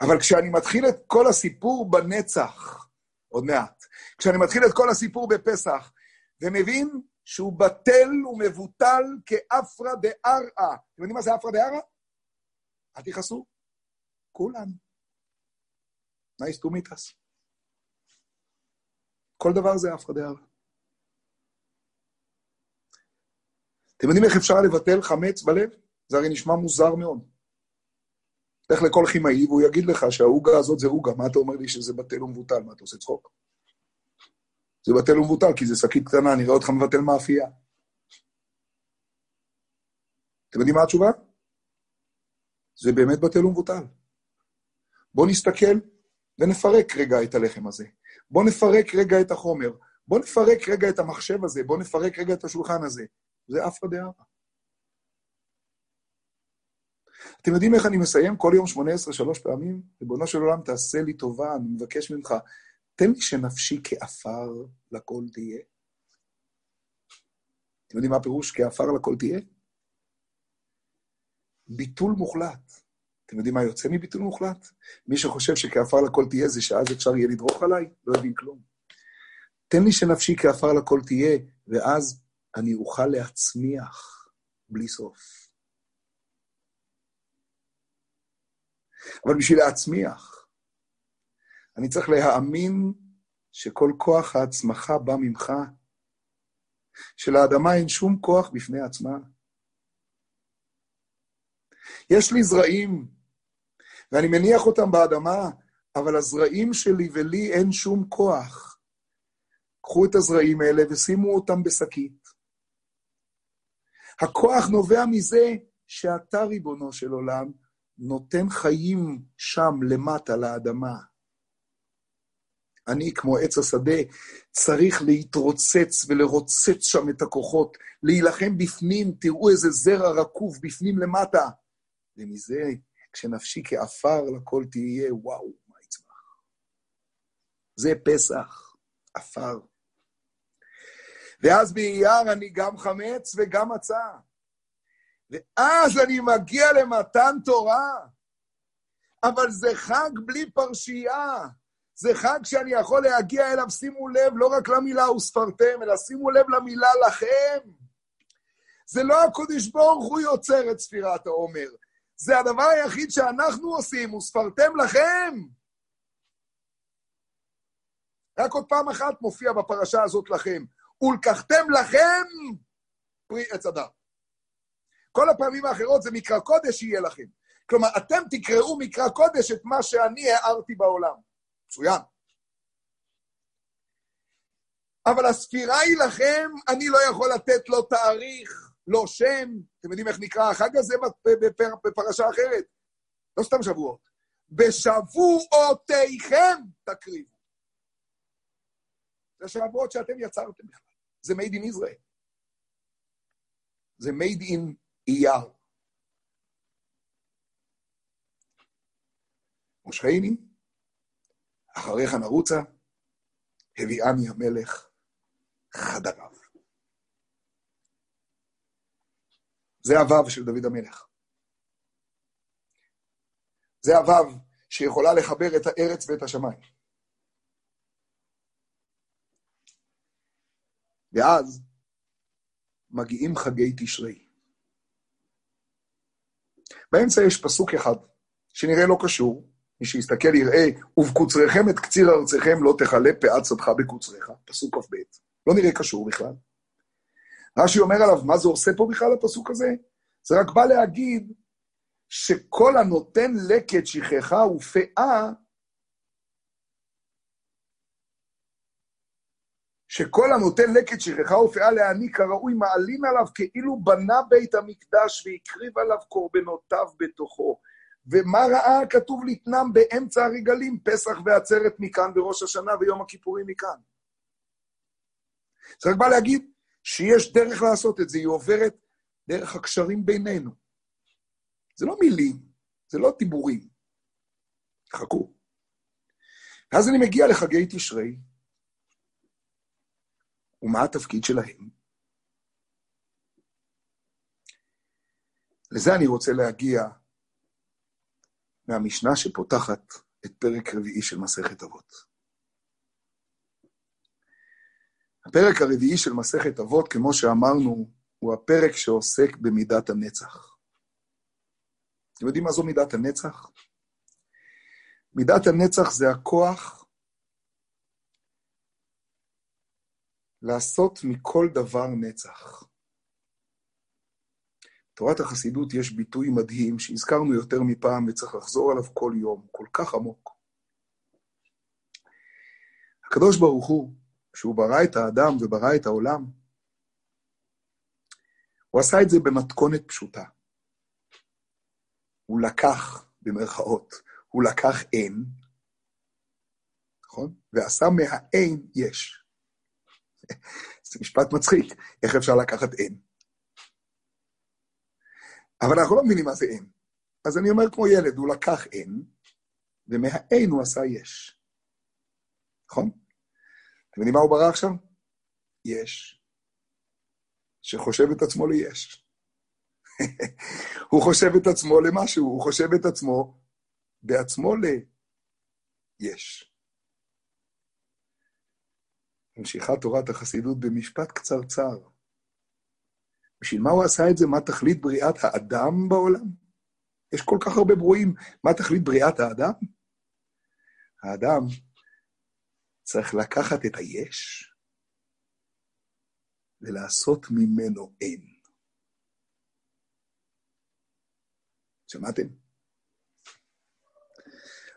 אבל כשאני מתחיל את כל הסיפור בנצח, עוד מעט, כשאני מתחיל את כל הסיפור בפסח, ומבין שהוא בטל ומבוטל כאפרא דארעא. אתם יודעים מה זה אפרא דארעא? אל תכעסו. כולן. nice to meet us. כל דבר זה עפרא דארעא. אתם יודעים איך אפשר לבטל חמץ בלב? זה הרי נשמע מוזר מאוד. לך לכל כימאי והוא יגיד לך שהעוגה הזאת זה עוגה, מה אתה אומר לי שזה בטל ומבוטל? מה, אתה עושה צחוק? זה בטל ומבוטל, כי זה שקית קטנה, נראה אותך מבטל מאפייה. אתם יודעים מה התשובה? זה באמת בטל ומבוטל. בואו נסתכל ונפרק רגע את הלחם הזה. בואו נפרק רגע את החומר. בואו נפרק רגע את המחשב הזה. בואו נפרק רגע את השולחן הזה. זה אף דעה. אתם יודעים איך אני מסיים כל יום 18 שלוש פעמים? ריבונו של עולם, תעשה לי טובה, אני מבקש ממך, תן לי שנפשי כעפר לכל תהיה. אתם יודעים מה הפירוש כעפר לכל תהיה? ביטול מוחלט. אתם יודעים מה יוצא מביטול מוחלט? מי שחושב שכעפר לכל תהיה זה שאז אפשר יהיה לדרוך עליי, לא הבין כלום. תן לי שנפשי כעפר לכל תהיה, ואז אני אוכל להצמיח בלי סוף. אבל בשביל להצמיח, אני צריך להאמין שכל כוח ההצמחה בא ממך, שלאדמה אין שום כוח בפני עצמה. יש לי זרעים, ואני מניח אותם באדמה, אבל הזרעים שלי ולי אין שום כוח. קחו את הזרעים האלה ושימו אותם בשקית. הכוח נובע מזה שאתה, ריבונו של עולם, נותן חיים שם למטה לאדמה. אני, כמו עץ השדה, צריך להתרוצץ ולרוצץ שם את הכוחות, להילחם בפנים, תראו איזה זרע רקוב בפנים למטה. ומזה, כשנפשי כעפר לכל תהיה, וואו, מה יצמח. זה פסח, עפר. ואז באייר אני גם חמץ וגם מצה. ואז אני מגיע למתן תורה. אבל זה חג בלי פרשייה. זה חג שאני יכול להגיע אליו, שימו לב, לא רק למילה וספרתם, אלא שימו לב למילה לכם. זה לא הקודש ברוך הוא יוצר את ספירת העומר. זה הדבר היחיד שאנחנו עושים, וספרתם לכם. רק עוד פעם אחת מופיע בפרשה הזאת לכם. ולקחתם לכם פרי עץ אדם. כל הפעמים האחרות זה מקרא קודש יהיה לכם. כלומר, אתם תקראו מקרא קודש את מה שאני הערתי בעולם. מצוין. אבל הספירה היא לכם, אני לא יכול לתת לו תאריך, לא שם. אתם יודעים איך נקרא החג הזה בפרשה אחרת? לא סתם שבועות. בשבועותיכם תקריבו. זה שבועות שאתם יצרתם בכלל. זה made in Israel. זה made in אייר. מושכני, אחריך נרוצה, הביאני המלך חדריו. זה הוו של דוד המלך. זה הוו שיכולה לחבר את הארץ ואת השמיים. ואז מגיעים חגי תשרי. באמצע יש פסוק אחד, שנראה לא קשור, מי שיסתכל יראה, ובקוצריכם את קציר ארציכם לא תכלה פאת שדך בקוצריך, פסוק כ"ב. לא נראה קשור בכלל. רש"י אומר עליו, מה זה עושה פה בכלל הפסוק הזה? זה רק בא להגיד שכל הנותן לקט שכחה ופאה, שכל הנותן לקט שכחה ופאה להעניק כראוי מעלין עליו כאילו בנה בית המקדש והקריב עליו קורבנותיו בתוכו. ומה ראה כתוב לתנם באמצע הרגלים, פסח ועצרת מכאן בראש השנה ויום הכיפורים מכאן. זה רק בא להגיד שיש דרך לעשות את זה, היא עוברת דרך הקשרים בינינו. זה לא מילים, זה לא דיבורים. חכו. ואז אני מגיע לחגי תשרי, ומה התפקיד שלהם? לזה אני רוצה להגיע מהמשנה שפותחת את פרק רביעי של מסכת אבות. הפרק הרביעי של מסכת אבות, כמו שאמרנו, הוא הפרק שעוסק במידת הנצח. אתם יודעים מה זו מידת הנצח? מידת הנצח זה הכוח לעשות מכל דבר נצח. בתורת החסידות יש ביטוי מדהים שהזכרנו יותר מפעם וצריך לחזור עליו כל יום, כל כך עמוק. הקדוש ברוך הוא, כשהוא ברא את האדם וברא את העולם, הוא עשה את זה במתכונת פשוטה. הוא לקח, במרכאות, הוא לקח אין, נכון? ועשה מהאין יש. זה משפט מצחיק, איך אפשר לקחת אין? אבל אנחנו לא מבינים מה זה אין. אז אני אומר כמו ילד, הוא לקח אין, ומהאין הוא עשה יש. נכון? אתם יודעים מה הוא ברא עכשיו? יש. שחושב את עצמו ליש. הוא חושב את עצמו למשהו, הוא חושב את עצמו בעצמו ליש. ממשיכה תורת החסידות במשפט קצרצר. בשביל מה הוא עשה את זה? מה תכלית בריאת האדם בעולם? יש כל כך הרבה ברואים. מה תכלית בריאת האדם? האדם צריך לקחת את היש ולעשות ממנו אין. שמעתם?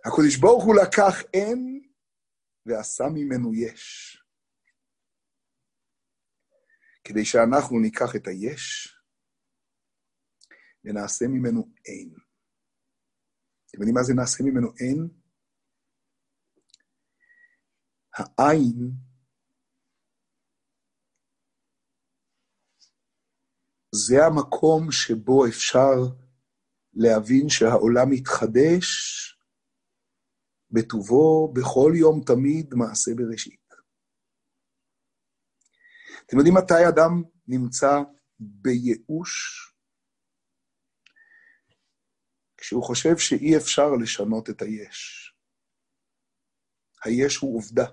הקדוש ברוך הוא לקח אין ועשה ממנו יש. כדי שאנחנו ניקח את היש ונעשה ממנו אין. אתם יודעים מה זה נעשה ממנו אין? העין זה המקום שבו אפשר להבין שהעולם מתחדש בטובו בכל יום תמיד מעשה בראשית. אתם יודעים מתי אדם נמצא בייאוש? כשהוא חושב שאי אפשר לשנות את היש. היש הוא עובדה,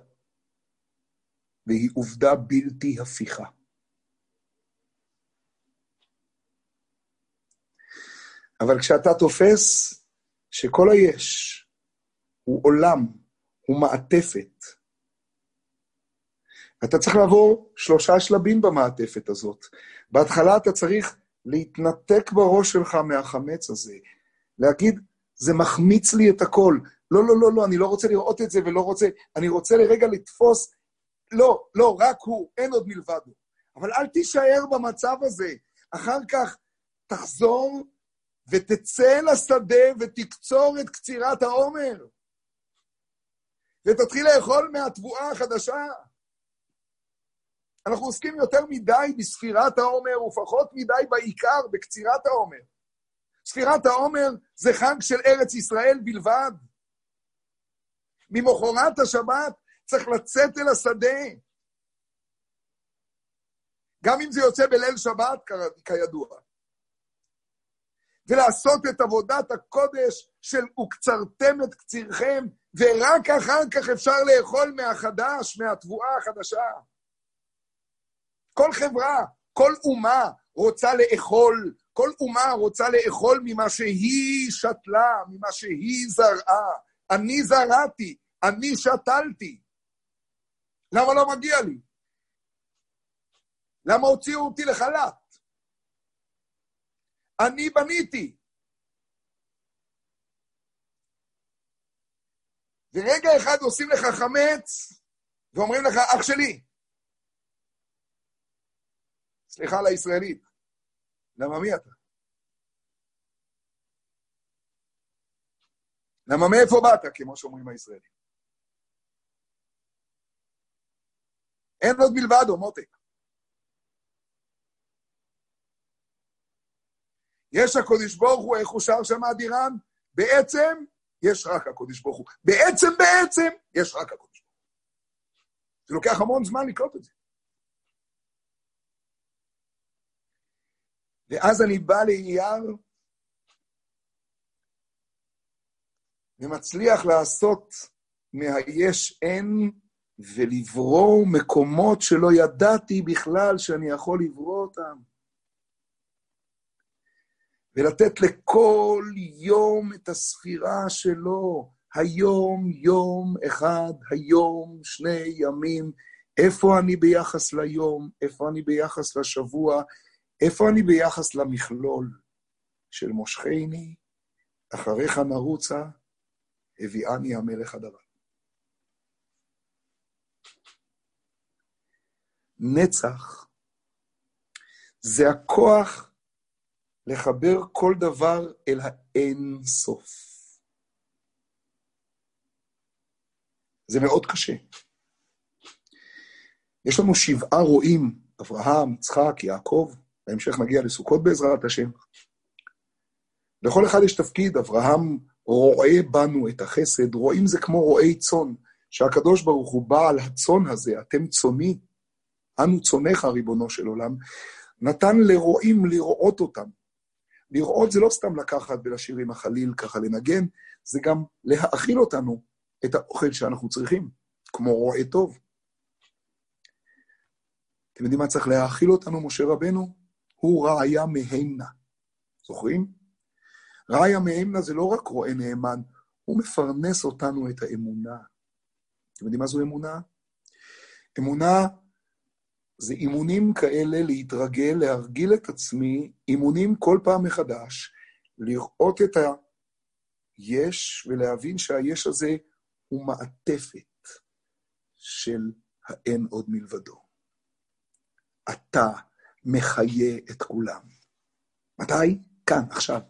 והיא עובדה בלתי הפיכה. אבל כשאתה תופס שכל היש הוא עולם, הוא מעטפת, אתה צריך לעבור שלושה שלבים במעטפת הזאת. בהתחלה אתה צריך להתנתק בראש שלך מהחמץ הזה, להגיד, זה מחמיץ לי את הכל. לא, לא, לא, לא, אני לא רוצה לראות את זה ולא רוצה, אני רוצה לרגע לתפוס, לא, לא, רק הוא, אין עוד מלבדו. אבל אל תישאר במצב הזה. אחר כך תחזור ותצא לשדה ותקצור את קצירת העומר. ותתחיל לאכול מהתבואה החדשה. אנחנו עוסקים יותר מדי בספירת העומר ופחות מדי בעיקר, בקצירת העומר. ספירת העומר זה חג של ארץ ישראל בלבד. ממחרת השבת צריך לצאת אל השדה. גם אם זה יוצא בליל שבת, כידוע. ולעשות את עבודת הקודש של וקצרתם את קצירכם, ורק אחר כך אפשר לאכול מהחדש, מהתבואה החדשה. כל חברה, כל אומה רוצה לאכול, כל אומה רוצה לאכול ממה שהיא שתלה, ממה שהיא זרעה. אני זרעתי, אני שתלתי. למה לא מגיע לי? למה הוציאו אותי לחל"ת? אני בניתי. ורגע אחד עושים לך חמץ, ואומרים לך, אח שלי, סליחה על הישראלית, למה מי אתה? למה מאיפה באת, כמו שאומרים הישראלים? אין עוד מלבדו, מותק. יש הקודש ברוך הוא, איך הוא שר שם אדירן? בעצם, יש רק הקודש ברוך הוא. בעצם, בעצם, יש רק הקודש ברוך הוא. זה לוקח המון זמן לקלוט את זה. ואז אני בא לאייר ומצליח לעשות מהיש אין ולברוא מקומות שלא ידעתי בכלל שאני יכול לברוא אותם. ולתת לכל יום את הספירה שלו. היום יום אחד, היום שני ימים. איפה אני ביחס ליום? איפה אני ביחס לשבוע? איפה אני ביחס למכלול של מושכני, אחריך נרוצה, הביאני המלך הדבר. נצח זה הכוח לחבר כל דבר אל האין סוף. זה מאוד קשה. יש לנו שבעה רועים, אברהם, יצחק, יעקב, בהמשך נגיע לסוכות בעזרת השם. לכל אחד יש תפקיד, אברהם רואה בנו את החסד, רואים זה כמו רועי צאן, שהקדוש ברוך הוא בעל הצאן הזה, אתם צאני, אנו צונך, ריבונו של עולם, נתן לרועים לראות אותם. לראות זה לא סתם לקחת ולשיר עם החליל ככה לנגן, זה גם להאכיל אותנו את האוכל שאנחנו צריכים, כמו רועה טוב. אתם יודעים מה צריך להאכיל אותנו, משה רבנו? הוא ראיה מהמנה. זוכרים? ראיה מהמנה זה לא רק רועה נאמן, הוא מפרנס אותנו את האמונה. אתם יודעים מה זו אמונה? אמונה זה אימונים כאלה להתרגל, להרגיל את עצמי, אימונים כל פעם מחדש, לראות את היש ולהבין שהיש הזה הוא מעטפת של האין עוד מלבדו. אתה מחיה את כולם. מתי? כאן, עכשיו.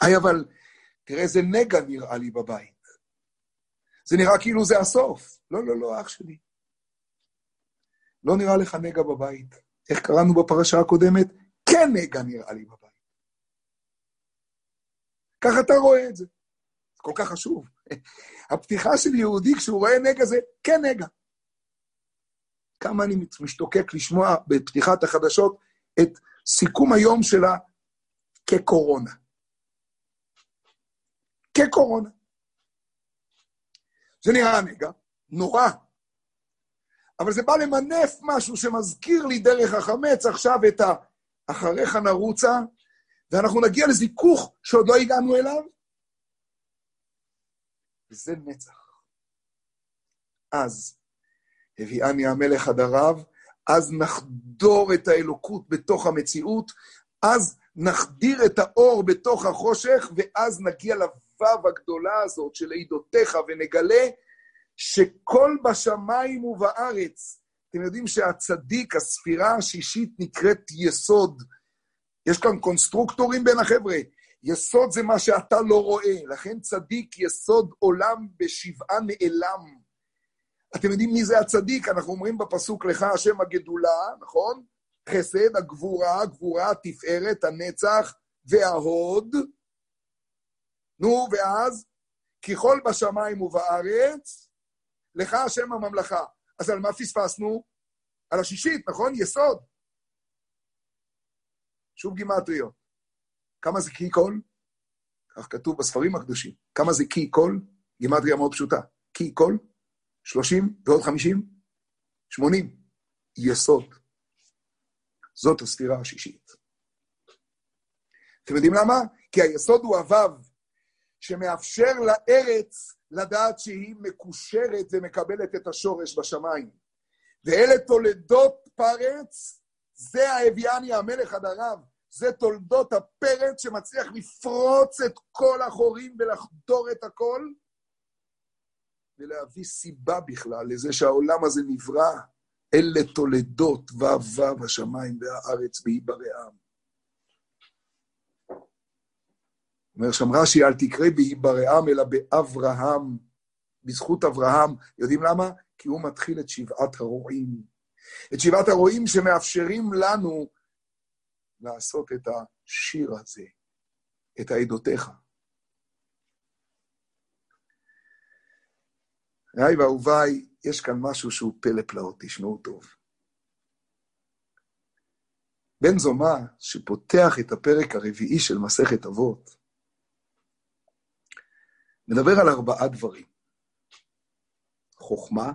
היי, אבל תראה איזה נגע נראה לי בבית. זה נראה כאילו זה הסוף. לא, לא, לא, אח שלי. לא נראה לך נגע בבית. איך קראנו בפרשה הקודמת? כן נגע נראה לי בבית. ככה אתה רואה את זה. זה כל כך חשוב. הפתיחה של יהודי כשהוא רואה נגע זה כן נגע. כמה אני משתוקק לשמוע בפתיחת החדשות את סיכום היום שלה כקורונה. כקורונה. זה נראה נגע, נורא, אבל זה בא למנף משהו שמזכיר לי דרך החמץ עכשיו את ה... אחריך נרוצה, ואנחנו נגיע לזיכוך שעוד לא הגענו אליו, וזה נצח. אז הביאני המלך עד אז נחדור את האלוקות בתוך המציאות, אז נחדיר את האור בתוך החושך, ואז נגיע לוו הגדולה הזאת של עדותיך, ונגלה שכל בשמיים ובארץ, אתם יודעים שהצדיק, הספירה השישית נקראת יסוד. יש כאן קונסטרוקטורים בין החבר'ה. יסוד זה מה שאתה לא רואה, לכן צדיק יסוד עולם בשבעה נעלם. אתם יודעים מי זה הצדיק? אנחנו אומרים בפסוק לך השם הגדולה, נכון? חסד, הגבורה, הגבורה, התפארת, הנצח וההוד. נו, ואז? ככל בשמיים ובארץ, לך השם הממלכה. אז על מה פספסנו? על השישית, נכון? יסוד. שוב גימטריות. כמה זה קי קול? כך כתוב בספרים הקדושים. כמה זה קי קול? גימטריה מאוד פשוטה. קי קול, 30 ועוד 50, 80. יסוד. זאת הספירה השישית. אתם יודעים למה? כי היסוד הוא הוו, שמאפשר לארץ לדעת שהיא מקושרת ומקבלת את השורש בשמיים. ואלה תולדות פרץ, זה האביאני המלך עד הרב, זה תולדות הפרץ שמצליח לפרוץ את כל החורים ולחדור את הכל, ולהביא סיבה בכלל לזה שהעולם הזה נברא. אלה תולדות ו' ו' השמיים והארץ בהיברעם. אומר שם רש"י, אל תקרא בהיברעם, אלא באברהם, בזכות אברהם. יודעים למה? כי הוא מתחיל את שבעת הרועים. את שבעת הרועים שמאפשרים לנו לעשות את השיר הזה, את העדותיך. רעי ואהוביי, יש כאן משהו שהוא פלא פלאות, תשמעו טוב. בן זומא, שפותח את הפרק הרביעי של מסכת אבות, מדבר על ארבעה דברים. חוכמה,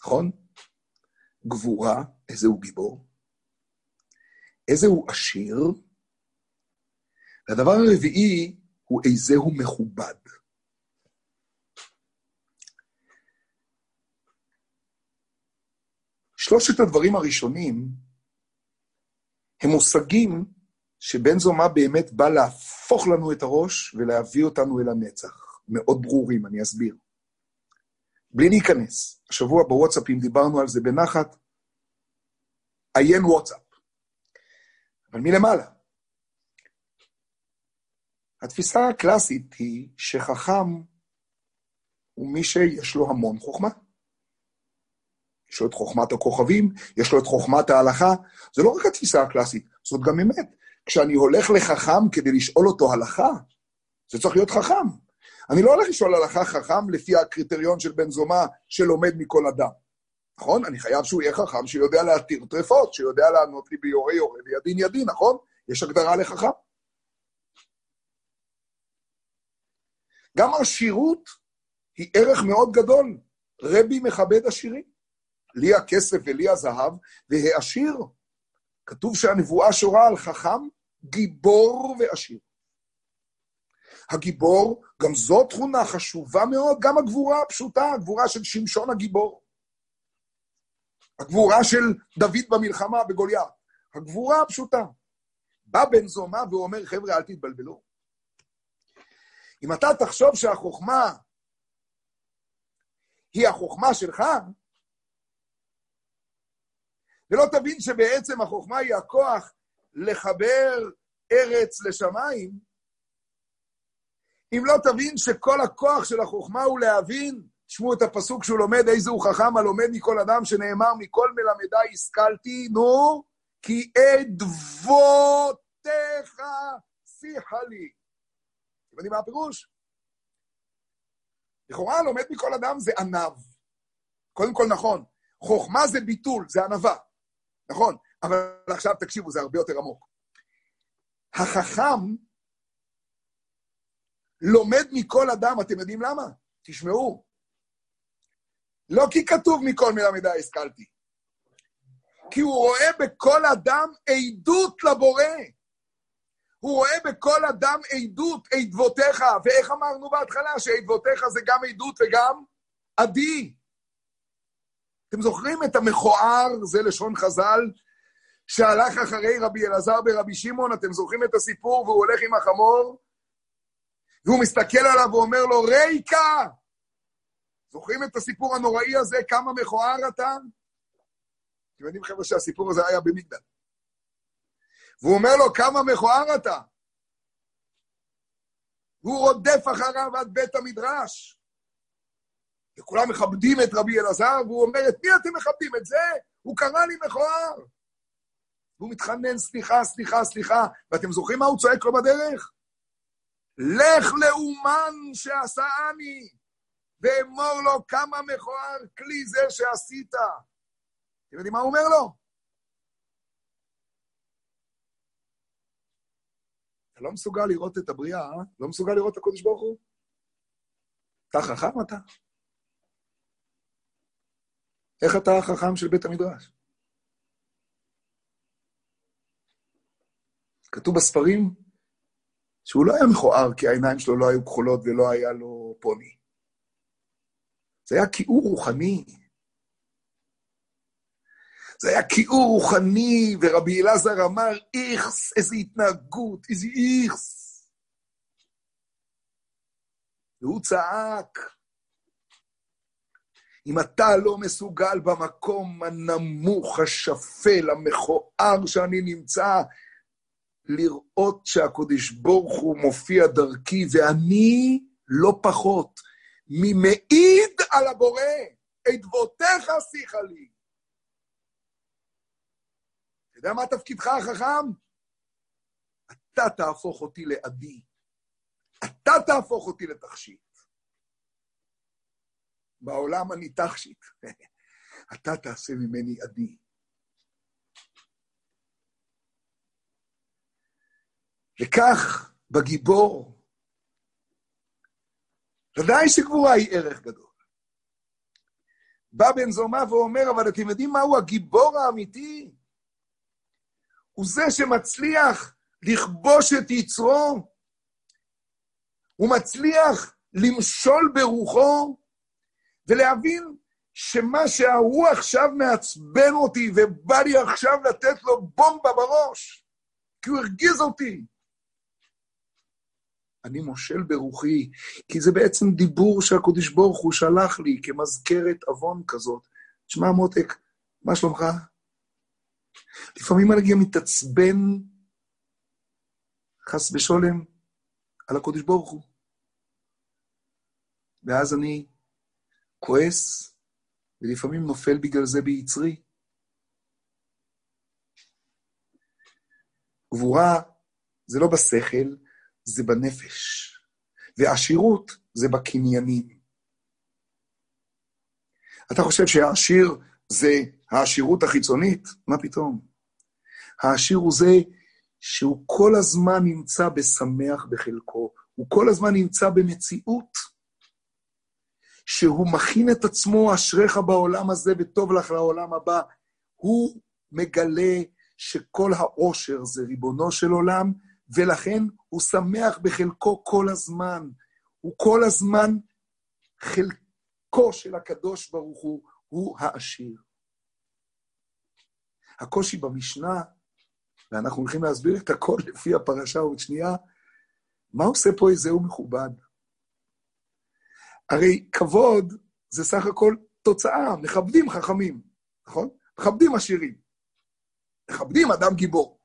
נכון? גבורה, איזה הוא גיבור, איזה הוא עשיר, והדבר הרביעי הוא איזה הוא מכובד. שלושת הדברים הראשונים הם מושגים שבן זומא באמת בא להפוך לנו את הראש ולהביא אותנו אל הנצח. מאוד ברורים, אני אסביר. בלי להיכנס. השבוע בוואטסאפים דיברנו על זה בנחת. עיין וואטסאפ. אבל מלמעלה. התפיסה הקלאסית היא שחכם הוא מי שיש לו המון חוכמה. יש לו את חוכמת הכוכבים, יש לו את חוכמת ההלכה. זה לא רק התפיסה הקלאסית, זאת גם אמת. כשאני הולך לחכם כדי לשאול אותו הלכה, זה צריך להיות חכם. אני לא הולך לשאול הלכה חכם לפי הקריטריון של בן זומא שלומד מכל אדם. נכון? אני חייב שהוא יהיה חכם, שיודע להתיר טרפות, שיודע לענות לי ביורה יורה וידין ידין, נכון? יש הגדרה לחכם. גם עשירות היא ערך מאוד גדול. רבי מכבד עשירים. לי הכסף ולי הזהב, והעשיר. כתוב שהנבואה שורה על חכם, גיבור ועשיר. הגיבור, גם זו תכונה חשובה מאוד, גם הגבורה הפשוטה, הגבורה של שמשון הגיבור. הגבורה של דוד במלחמה בגוליית. הגבורה הפשוטה. בא בן זומא ואומר, חבר'ה, אל תתבלבלו. אם אתה תחשוב שהחוכמה היא החוכמה שלך, ולא תבין שבעצם החוכמה היא הכוח לחבר ארץ לשמיים, אם לא תבין שכל הכוח של החוכמה הוא להבין, תשמעו את הפסוק שהוא לומד, איזה הוא חכם הלומד מכל אדם, שנאמר, מכל מלמדי השכלתי, נו, כי אדבותיך שיחה לי. אתם יודעים מה הפירוש? לכאורה לומד מכל אדם זה ענב. קודם כל נכון, חוכמה זה ביטול, זה ענווה. נכון, אבל עכשיו תקשיבו, זה הרבה יותר עמוק. החכם לומד מכל אדם, אתם יודעים למה? תשמעו. לא כי כתוב מכל מלמדי השכלתי, כי הוא רואה בכל אדם עדות לבורא. הוא רואה בכל אדם עדות, עדבותיך, ואיך אמרנו בהתחלה שעדבותיך זה גם עדות וגם עדי. אתם זוכרים את המכוער, זה לשון חז"ל, שהלך אחרי רבי אלעזר ברבי שמעון, אתם זוכרים את הסיפור, והוא הולך עם החמור, והוא מסתכל עליו ואומר לו, ריקה! זוכרים את הסיפור הנוראי הזה, כמה מכוער אתה? אתם יודעים, חבר'ה, שהסיפור הזה היה במגדל. והוא אומר לו, כמה מכוער אתה? והוא רודף אחריו עד בית המדרש. וכולם מכבדים את רבי אלעזר, והוא אומר, את מי אתם מכבדים? את זה? הוא קרא לי מכוער. והוא מתחנן, סליחה, סליחה, סליחה. ואתם זוכרים מה הוא צועק לו בדרך? לך לאומן שעשאני, ואמור לו כמה מכוער כלי זה שעשית. אתם יודעים מה הוא אומר לו? אתה לא מסוגל לראות את הבריאה, אה? לא מסוגל לראות את הקודש ברוך הוא? אתה חכם אתה? איך אתה החכם של בית המדרש? כתוב בספרים שהוא לא היה מכוער כי העיניים שלו לא היו כחולות ולא היה לו פוני. זה היה כיעור רוחני. זה היה כיעור רוחני, ורבי אלעזר אמר, איכס, איזו התנהגות, איזה איכס. והוא צעק, אם אתה לא מסוגל במקום הנמוך, השפל, המכוער שאני נמצא, לראות שהקודש ברוך הוא מופיע דרכי, ואני לא פחות ממעיד על הבורא, עדבותיך שיחה לי. אתה יודע מה תפקידך החכם? אתה תהפוך אותי לעדי. אתה תהפוך אותי לתכשיט. בעולם אני תכשיט. אתה תעשה ממני עדי. וכך, בגיבור, ודאי שגבורה היא ערך גדול. בא בן זומא ואומר, אבל אתם יודעים מהו הגיבור האמיתי? הוא זה שמצליח לכבוש את יצרו, הוא מצליח למשול ברוחו ולהבין שמה שההוא עכשיו מעצבן אותי ובא לי עכשיו לתת לו בומבה בראש, כי הוא הרגיז אותי. אני מושל ברוחי, כי זה בעצם דיבור שהקדוש ברוך הוא שלח לי כמזכרת עוון כזאת. תשמע, מותק, מה שלומך? לפעמים אני גם מתעצבן, חס ושולם, על הקודש ברוך הוא. ואז אני כועס, ולפעמים נופל בגלל זה ביצרי. גבורה זה לא בשכל, זה בנפש, ועשירות זה בקניינים. אתה חושב שהעשיר זה העשירות החיצונית? מה פתאום? העשיר הוא זה שהוא כל הזמן נמצא בשמח בחלקו, הוא כל הזמן נמצא במציאות, שהוא מכין את עצמו, אשריך בעולם הזה וטוב לך לעולם הבא. הוא מגלה שכל העושר זה ריבונו של עולם, ולכן הוא שמח בחלקו כל הזמן. הוא כל הזמן חלקו של הקדוש ברוך הוא, הוא העשיר. הקושי במשנה, ואנחנו הולכים להסביר את הכל לפי הפרשה עוד שנייה, מה עושה פה איזהו מכובד? הרי כבוד זה סך הכל תוצאה, מכבדים חכמים, נכון? מכבדים עשירים. מכבדים אדם גיבור.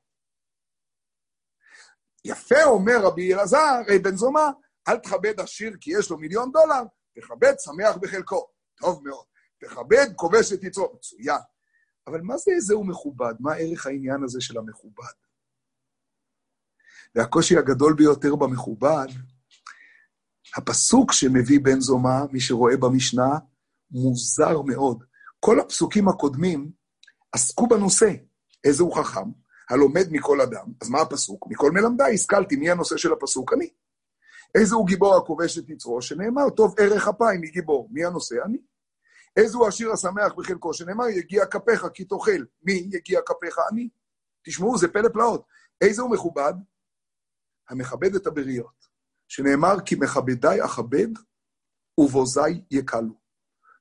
יפה אומר רבי אלעזר, בן זומא, אל תכבד עשיר כי יש לו מיליון דולר, תכבד שמח בחלקו. טוב מאוד. תכבד כובש את יצרו. מצוין. אבל מה זה איזהו מכובד? מה ערך העניין הזה של המכובד? והקושי הגדול ביותר במכובד, הפסוק שמביא בן זומא, מי שרואה במשנה, מוזר מאוד. כל הפסוקים הקודמים עסקו בנושא. איזהו חכם? הלומד מכל אדם. אז מה הפסוק? מכל מלמדיי השכלתי, מי הנושא של הפסוק? אני. איזהו גיבור הכובש את יצרו, שנאמר, טוב ערך אפיים מגיבור. מי הנושא? אני. איזהו השיר השמח בחלקו, שנאמר, יגיע כפיך כי תאכל. מי יגיע כפיך? אני. תשמעו, זה פלא פלאות. איזהו מכובד? המכבד את הבריות, שנאמר, כי מכבדיי אכבד ובוזיי יקלו.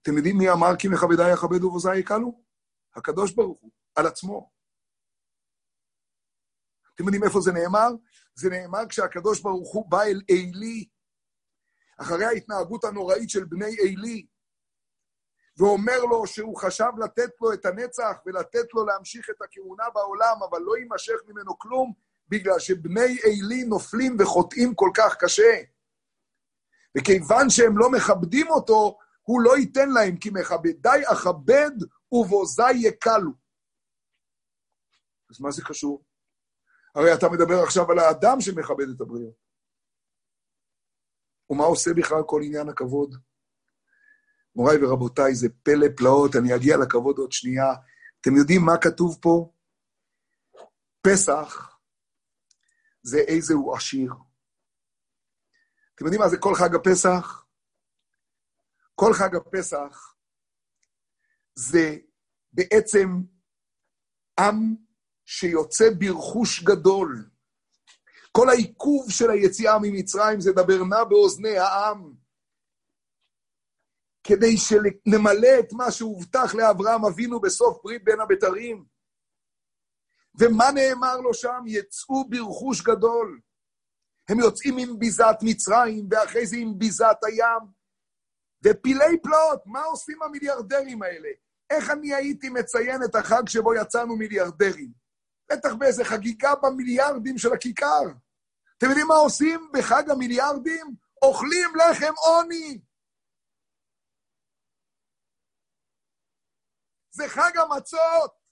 אתם יודעים מי אמר כי מכבדיי אכבד ובוזיי יקלו? הקדוש ברוך הוא, על עצמו. אתם יודעים איפה זה נאמר? זה נאמר כשהקדוש ברוך הוא בא אל עלי, אחרי ההתנהגות הנוראית של בני עלי, ואומר לו שהוא חשב לתת לו את הנצח ולתת לו להמשיך את הכהונה בעולם, אבל לא יימשך ממנו כלום, בגלל שבני עלי נופלים וחוטאים כל כך קשה. וכיוון שהם לא מכבדים אותו, הוא לא ייתן להם, כי מכבדי אכבד ובוזי יקלו. אז מה זה קשור? הרי אתה מדבר עכשיו על האדם שמכבד את הבריאות. ומה עושה בכלל כל עניין הכבוד? מוריי ורבותיי, זה פלא פלאות, אני אגיע לכבוד עוד שנייה. אתם יודעים מה כתוב פה? פסח זה איזהו עשיר. אתם יודעים מה זה כל חג הפסח? כל חג הפסח זה בעצם עם שיוצא ברכוש גדול. כל העיכוב של היציאה ממצרים זה דבר נע באוזני העם. כדי שנמלא את מה שהובטח לאברהם אבינו בסוף ברית בין הבתרים. ומה נאמר לו שם? יצאו ברכוש גדול. הם יוצאים עם ביזת מצרים, ואחרי זה עם ביזת הים. ופילי פלאות, מה עושים המיליארדרים האלה? איך אני הייתי מציין את החג שבו יצאנו מיליארדרים? בטח באיזה חגיגה במיליארדים של הכיכר. אתם יודעים מה עושים בחג המיליארדים? אוכלים לחם עוני. זה חג המצות.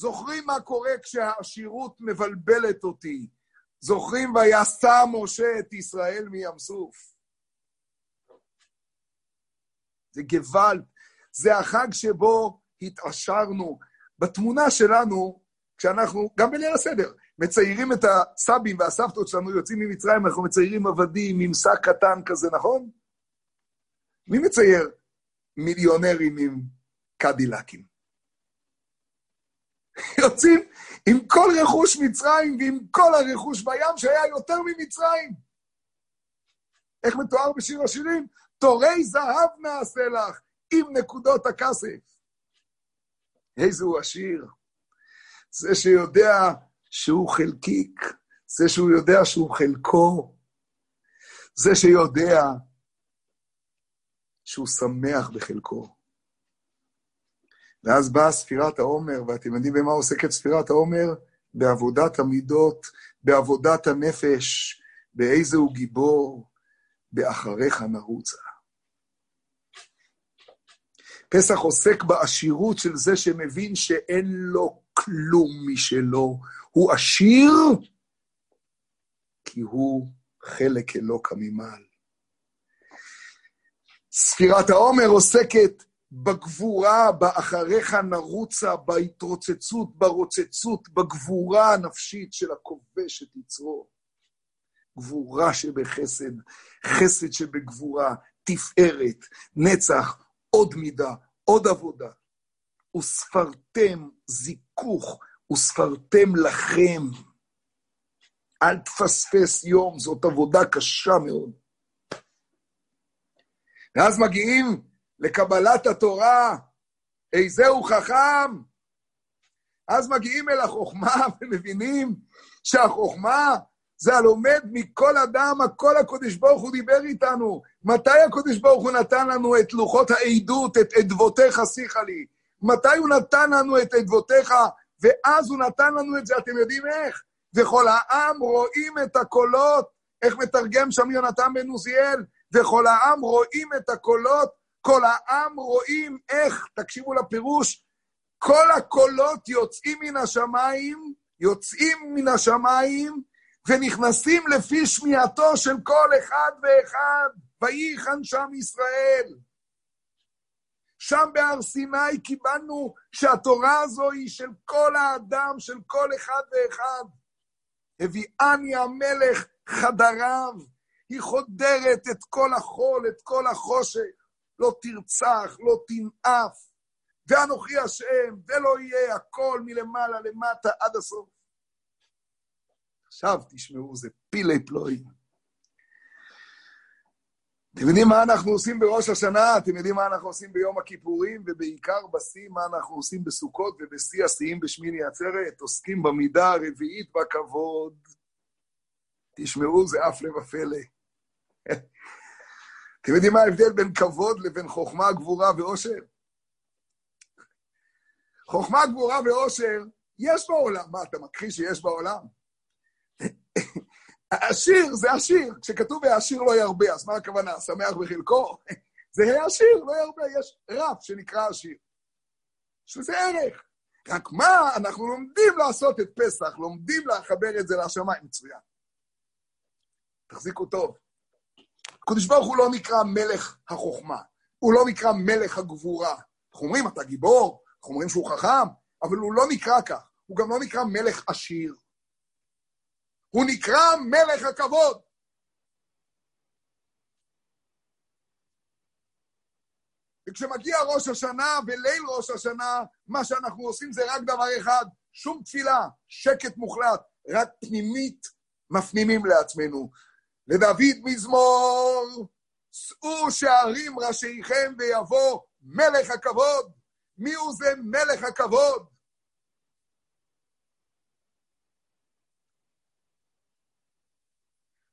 זוכרים מה קורה כשהעשירות מבלבלת אותי. זוכרים ויסע משה את ישראל מים סוף. זה גוואלד, זה החג שבו התעשרנו. בתמונה שלנו, כשאנחנו, גם בליל הסדר, מציירים את הסבים והסבתות שלנו יוצאים ממצרים, אנחנו מציירים עבדים עם שק קטן כזה, נכון? מי מצייר מיליונרים עם קדילקים? יוצאים עם כל רכוש מצרים ועם כל הרכוש בים שהיה יותר ממצרים. איך מתואר בשיר השירים? תורי זהב נעשה לך עם נקודות הכסף. איזהו עשיר. זה שיודע שהוא חלקיק, זה שהוא יודע שהוא חלקו, זה שיודע שהוא שמח בחלקו. ואז באה ספירת העומר, ואתם יודעים במה עוסקת ספירת העומר? בעבודת המידות, בעבודת הנפש, באיזה הוא גיבור, באחריך נרוצה. פסח עוסק בעשירות של זה שמבין שאין לו כלום משלו. הוא עשיר כי הוא חלק אלוקא ממעל. ספירת העומר עוסקת בגבורה, באחריך נרוצה, בהתרוצצות, ברוצצות, בגבורה הנפשית של הכובש את יצרו. גבורה שבחסד, חסד שבגבורה, תפארת, נצח, עוד מידה, עוד עבודה. וספרתם זיכוך, וספרתם לכם. אל תפספס יום, זאת עבודה קשה מאוד. ואז מגיעים לקבלת התורה, איזהו חכם. אז מגיעים אל החוכמה ומבינים שהחוכמה זה הלומד מכל אדם, הכל הקודש ברוך הוא דיבר איתנו. מתי הקודש ברוך הוא נתן לנו את לוחות העדות, את אדבותיך שיחה לי? מתי הוא נתן לנו את אדבותיך, ואז הוא נתן לנו את זה, אתם יודעים איך? וכל העם רואים את הקולות, איך מתרגם שם יונתן בן עוזיאל? וכל העם רואים את הקולות, כל העם רואים איך, תקשיבו לפירוש, כל הקולות יוצאים מן השמיים, יוצאים מן השמיים, ונכנסים לפי שמיעתו של כל אחד ואחד, וייחן שם ישראל. שם בהר סיני קיבלנו שהתורה הזו היא של כל האדם, של כל אחד ואחד. הביאני המלך חדריו, היא חודרת את כל החול, את כל החושך. לא תרצח, לא תנאף, ואנוכי השם, ולא יהיה הכל מלמעלה למטה עד הסוף. עכשיו תשמעו, זה פילי פלואים. אתם יודעים מה אנחנו עושים בראש השנה? אתם יודעים מה אנחנו עושים ביום הכיפורים, ובעיקר בשיא מה אנחנו עושים בסוכות, ובשיא השיאים בשמיני עצרת? עוסקים במידה הרביעית בכבוד. תשמעו, זה אף לבפלא. אתם יודעים מה ההבדל בין כבוד לבין חוכמה, גבורה ואושר? חוכמה, גבורה ואושר, יש בעולם. מה, אתה מכחיש שיש בעולם? העשיר זה עשיר. כשכתוב העשיר לא ירבה, אז מה הכוונה? שמח בחלקו? זה העשיר, לא ירבה. יש רב שנקרא עשיר. יש לזה ערך. רק מה, אנחנו לומדים לעשות את פסח, לומדים לחבר את זה לשמיים. מצוין. תחזיקו טוב. הקדוש ברוך הוא לא נקרא מלך החוכמה, הוא לא נקרא מלך הגבורה. אנחנו אומרים, אתה גיבור, אנחנו אומרים שהוא חכם, אבל הוא לא נקרא כך. הוא גם לא נקרא מלך עשיר. הוא נקרא מלך הכבוד. וכשמגיע ראש השנה, בליל ראש השנה, מה שאנחנו עושים זה רק דבר אחד, שום תפילה, שקט מוחלט, רק פנימית מפנימים לעצמנו. לדוד מזמור, שאו שערים ראשיכם ויבוא מלך הכבוד. מי הוא זה מלך הכבוד?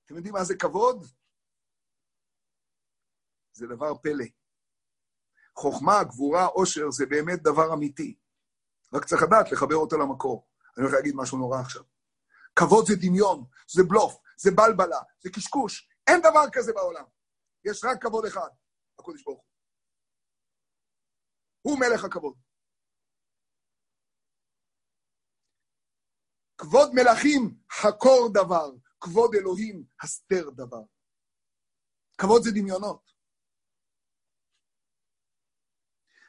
אתם יודעים מה זה כבוד? זה דבר פלא. חוכמה, גבורה, עושר, זה באמת דבר אמיתי. רק צריך לדעת לחבר אותו למקור. אני הולך להגיד משהו נורא עכשיו. כבוד זה דמיון, זה בלוף, זה בלבלה, זה קשקוש. אין דבר כזה בעולם. יש רק כבוד אחד, הקודש ברוך הוא. הוא מלך הכבוד. כבוד מלכים, חקור דבר. כבוד אלוהים, הסתר דבר. כבוד זה דמיונות.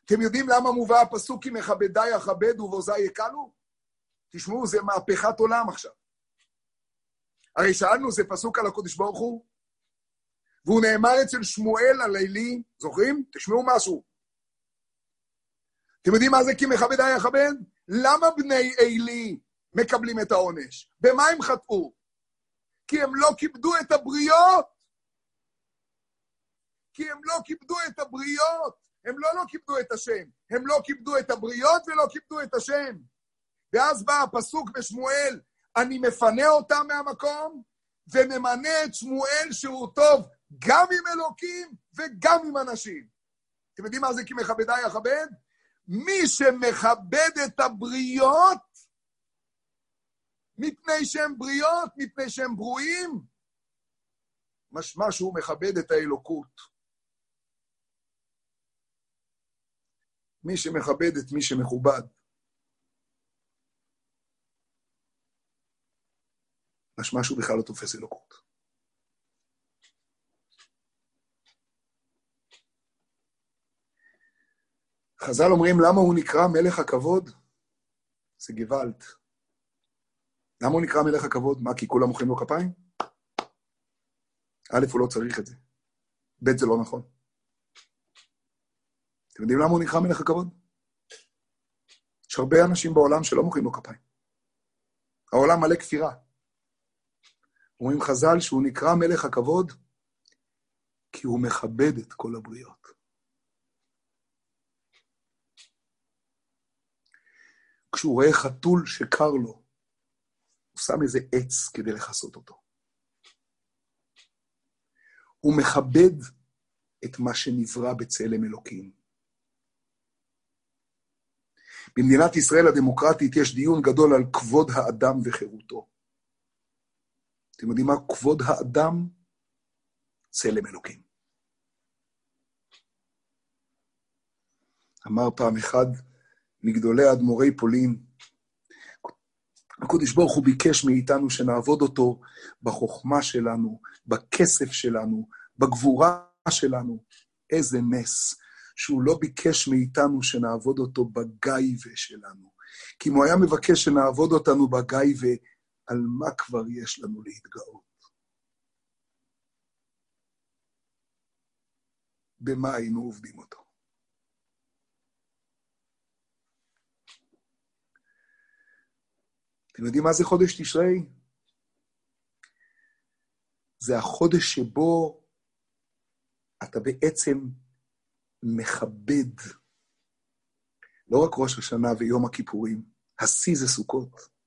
אתם יודעים למה מובא הפסוק כי מכבדי אכבד ובוזי יקלו? תשמעו, זה מהפכת עולם עכשיו. הרי שאלנו, זה פסוק על הקודש ברוך הוא, והוא נאמר אצל שמואל הלילי, זוכרים? תשמעו משהו. אתם יודעים מה זה כי מכבדי יכבד? למה בני עלי מקבלים את העונש? במה הם חטאו? כי הם לא כיבדו את הבריות. כי הם לא כיבדו את הבריות. הם לא לא כיבדו את השם. הם לא כיבדו את הבריות ולא כיבדו את השם. ואז בא הפסוק בשמואל, אני מפנה אותם מהמקום, וממנה את שמואל שהוא טוב גם עם אלוקים וגם עם אנשים. אתם יודעים מה זה כי מכבדי יכבד? מי שמכבד את הבריות, מפני שהם בריות, מפני שהם ברואים, משמע שהוא מכבד את האלוקות. מי שמכבד את מי שמכובד. משמע שהוא בכלל לא תופס אלוקות. חז"ל אומרים, למה הוא נקרא מלך הכבוד? זה גוואלד. למה הוא נקרא מלך הכבוד? מה, כי כולם מוחאים לו כפיים? א', הוא לא צריך את זה. ב', זה לא נכון. אתם יודעים למה הוא נקרא מלך הכבוד? יש הרבה אנשים בעולם שלא מוחאים לו כפיים. העולם מלא כפירה. אומרים חז"ל שהוא נקרא מלך הכבוד כי הוא מכבד את כל הבריות. כשהוא רואה חתול שקר לו, הוא שם איזה עץ כדי לכסות אותו. הוא מכבד את מה שנברא בצלם אלוקים. במדינת ישראל הדמוקרטית יש דיון גדול על כבוד האדם וחירותו. אתם יודעים מה? כבוד האדם, צלם אלוקים. אמר פעם אחד מגדולי אדמו"רי פולין, הקדוש ברוך הוא ביקש מאיתנו שנעבוד אותו בחוכמה שלנו, בכסף שלנו, בגבורה שלנו. איזה נס שהוא לא ביקש מאיתנו שנעבוד אותו בגייבה שלנו. כי אם הוא היה מבקש שנעבוד אותנו בגייבה, על מה כבר יש לנו להתגאות? במה היינו עובדים אותו? אתם יודעים מה זה חודש תשרי? זה החודש שבו אתה בעצם מכבד לא רק ראש השנה ויום הכיפורים, השיא זה סוכות.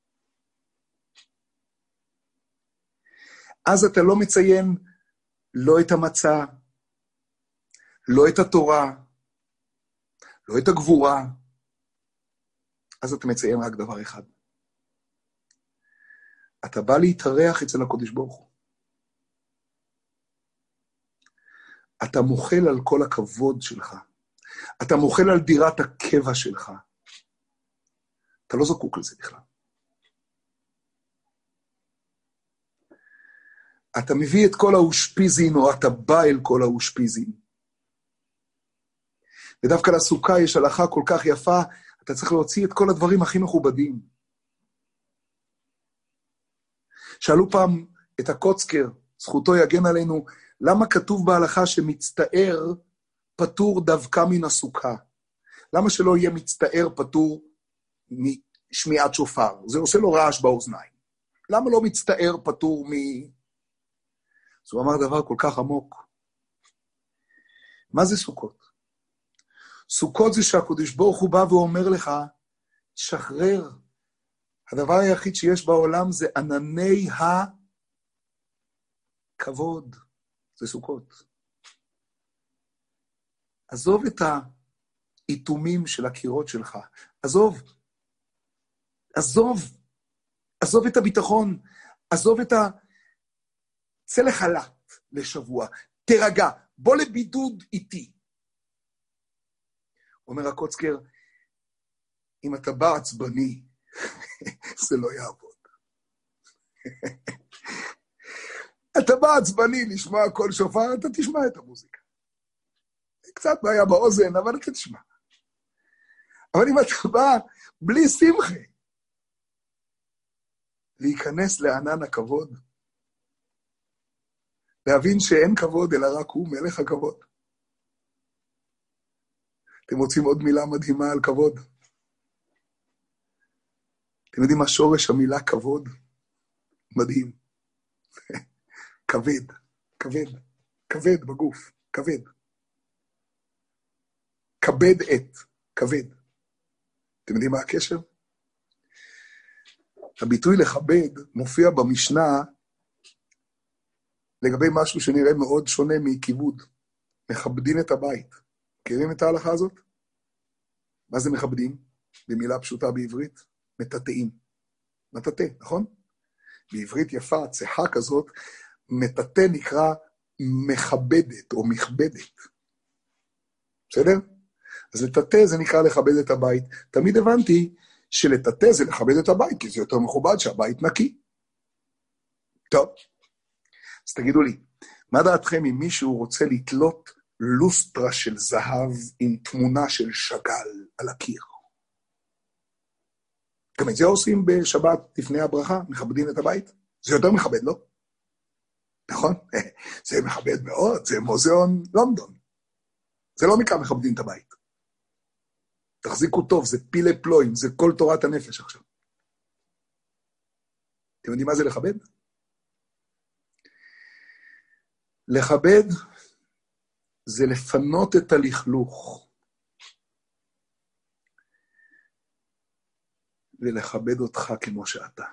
אז אתה לא מציין לא את המצה, לא את התורה, לא את הגבורה, אז אתה מציין רק דבר אחד. אתה בא להתארח אצל הקודש ברוך הוא. אתה מוחל על כל הכבוד שלך. אתה מוחל על דירת הקבע שלך. אתה לא זקוק לזה בכלל. אתה מביא את כל האושפיזין, או אתה בא אל כל האושפיזין. ודווקא לסוכה יש הלכה כל כך יפה, אתה צריך להוציא את כל הדברים הכי מכובדים. שאלו פעם את הקוצקר, זכותו יגן עלינו, למה כתוב בהלכה שמצטער פטור דווקא מן הסוכה? למה שלא יהיה מצטער פטור משמיעת שופר? זה עושה לו רעש באוזניים. למה לא מצטער פטור מ... אז הוא אמר דבר כל כך עמוק. מה זה סוכות? סוכות זה שהקדוש ברוך הוא בא ואומר לך, שחרר. הדבר היחיד שיש בעולם זה ענני הכבוד. זה סוכות. עזוב את האיתומים של הקירות שלך, עזוב. עזוב. עזוב את הביטחון, עזוב את ה... צא לחל"ת לשבוע, תירגע, בוא לבידוד איתי. אומר הקוצקר, אם אתה בא עצבני, זה לא יעבוד. אתה בא עצבני לשמוע קול שופר, אתה תשמע את המוזיקה. קצת בעיה באוזן, אבל אתה תשמע. אבל אם אתה בא בלי שמחה, להיכנס לענן הכבוד, להבין שאין כבוד, אלא רק הוא מלך הכבוד. אתם רוצים עוד מילה מדהימה על כבוד? אתם יודעים מה שורש המילה כבוד? מדהים. כבד, כבד, כבד בגוף, כבד. כבד את, כבד. אתם יודעים מה הקשר? הביטוי לכבד מופיע במשנה לגבי משהו שנראה מאוד שונה מכיבוד. מכבדים את הבית. מכירים את ההלכה הזאת? מה זה מכבדים? במילה פשוטה בעברית, מטאטאים. מטאטא, נכון? בעברית יפה, צחה כזאת, מטאטא נקרא מכבדת או מכבדת. בסדר? אז לטאטא זה נקרא לכבד את הבית. תמיד הבנתי שלטאטא זה לכבד את הבית, כי זה יותר מכובד שהבית נקי. טוב, אז תגידו לי, מה דעתכם אם מישהו רוצה לתלות לוסטרה של זהב עם תמונה של שאגאל על הקיר? גם את זה עושים בשבת לפני הברכה, מכבדים את הבית? זה יותר מכבד, לא? נכון? זה מכבד מאוד, זה מוזיאון לונדון. זה לא נקרא מכבדים את הבית. תחזיקו טוב, זה פילי פלואים, זה כל תורת הנפש עכשיו. אתם יודעים מה זה לכבד? לכבד זה לפנות את הלכלוך ולכבד אותך כמו שאתה.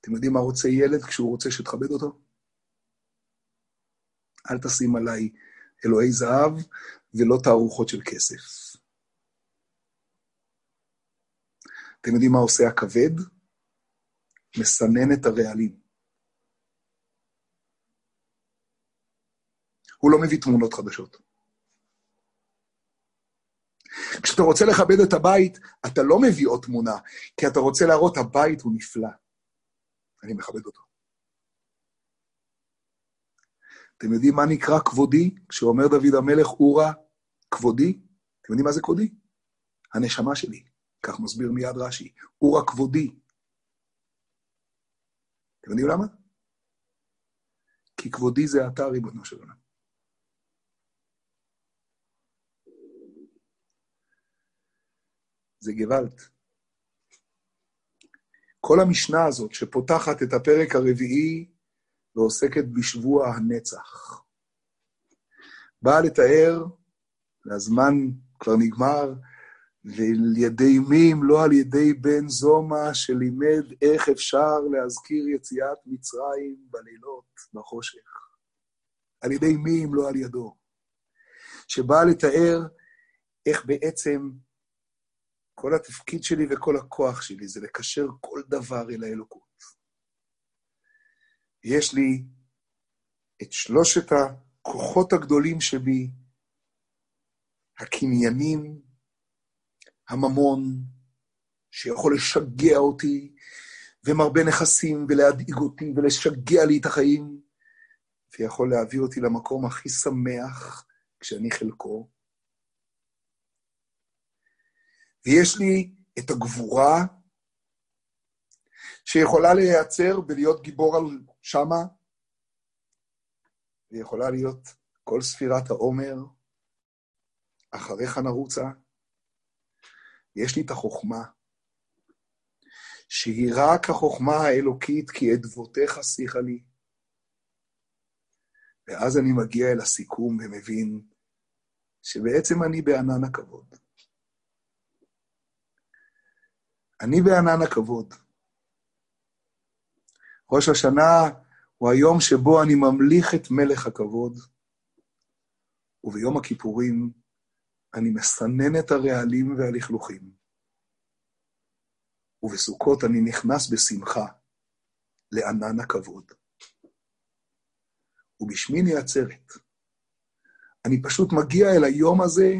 אתם יודעים מה רוצה ילד כשהוא רוצה שתכבד אותו? אל תשים עליי אלוהי זהב ולא תערוכות של כסף. אתם יודעים מה עושה הכבד? מסנן את הרעלים. הוא לא מביא תמונות חדשות. כשאתה רוצה לכבד את הבית, אתה לא מביא עוד תמונה, כי אתה רוצה להראות, הבית הוא נפלא. אני מכבד אותו. אתם יודעים מה נקרא כבודי? כשאומר דוד המלך, אורה, כבודי? אתם יודעים מה זה כבודי? הנשמה שלי. כך מסביר מיד רש"י. אורה כבודי. אתם יודעים למה? כי כבודי זה אתה, ריבונו של עולם. זה גוואלד. כל המשנה הזאת שפותחת את הפרק הרביעי ועוסקת בשבוע הנצח. באה לתאר, והזמן כבר נגמר, ועל ידי מי אם לא על ידי בן זומא שלימד איך אפשר להזכיר יציאת מצרים בלילות, בחושך. על ידי מי אם לא על ידו. שבאה לתאר איך בעצם כל התפקיד שלי וכל הכוח שלי זה לקשר כל דבר אל האלוקות. יש לי את שלושת הכוחות הגדולים שבי, הקניינים, הממון, שיכול לשגע אותי, ומרבה נכסים, ולהדאיג אותי, ולשגע לי את החיים, ויכול להביא אותי למקום הכי שמח כשאני חלקו. ויש לי את הגבורה, שיכולה להיעצר בלהיות גיבור על שמה, ויכולה להיות כל ספירת העומר, אחריך נרוצה. יש לי את החוכמה, שהיא רק החוכמה האלוקית, כי אדבותיך שיחה לי. ואז אני מגיע אל הסיכום ומבין שבעצם אני בענן הכבוד. אני בענן הכבוד. ראש השנה הוא היום שבו אני ממליך את מלך הכבוד, וביום הכיפורים אני מסנן את הרעלים והלכלוכים, ובסוכות אני נכנס בשמחה לענן הכבוד. ובשמיני עצרת, אני פשוט מגיע אל היום הזה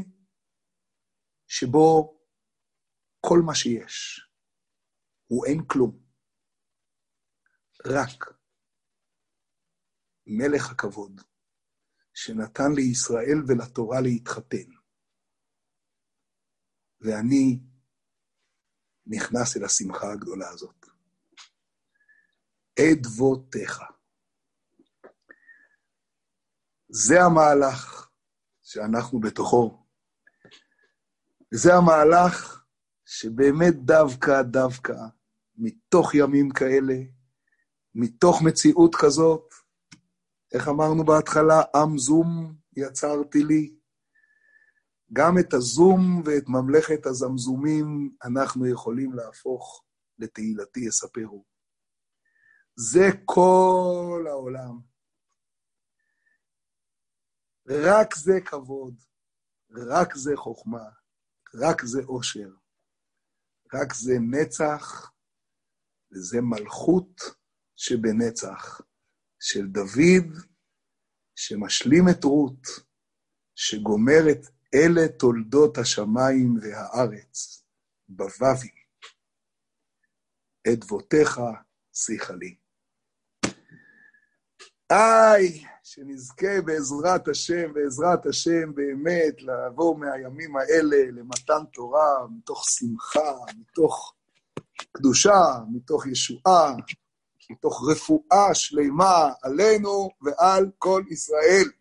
שבו כל מה שיש הוא אין כלום. רק מלך הכבוד, שנתן לישראל ולתורה להתחתן. ואני נכנס אל השמחה הגדולה הזאת. אדבותיך. זה המהלך שאנחנו בתוכו. זה המהלך שבאמת דווקא, דווקא, מתוך ימים כאלה, מתוך מציאות כזאת, איך אמרנו בהתחלה? עם זום יצרתי לי. גם את הזום ואת ממלכת הזמזומים אנחנו יכולים להפוך לתהילתי יספרו. זה כל העולם. רק זה כבוד, רק זה חוכמה, רק זה עושר, רק זה נצח, וזה מלכות שבנצח. של דוד, שמשלים את רות, שגומר את אלה תולדות השמיים והארץ, בבבי. אדבותיך שיחה לי. איי, שנזכה בעזרת השם, בעזרת השם באמת לעבור מהימים האלה למתן תורה, מתוך שמחה, מתוך קדושה, מתוך ישועה, מתוך רפואה שלמה עלינו ועל כל ישראל.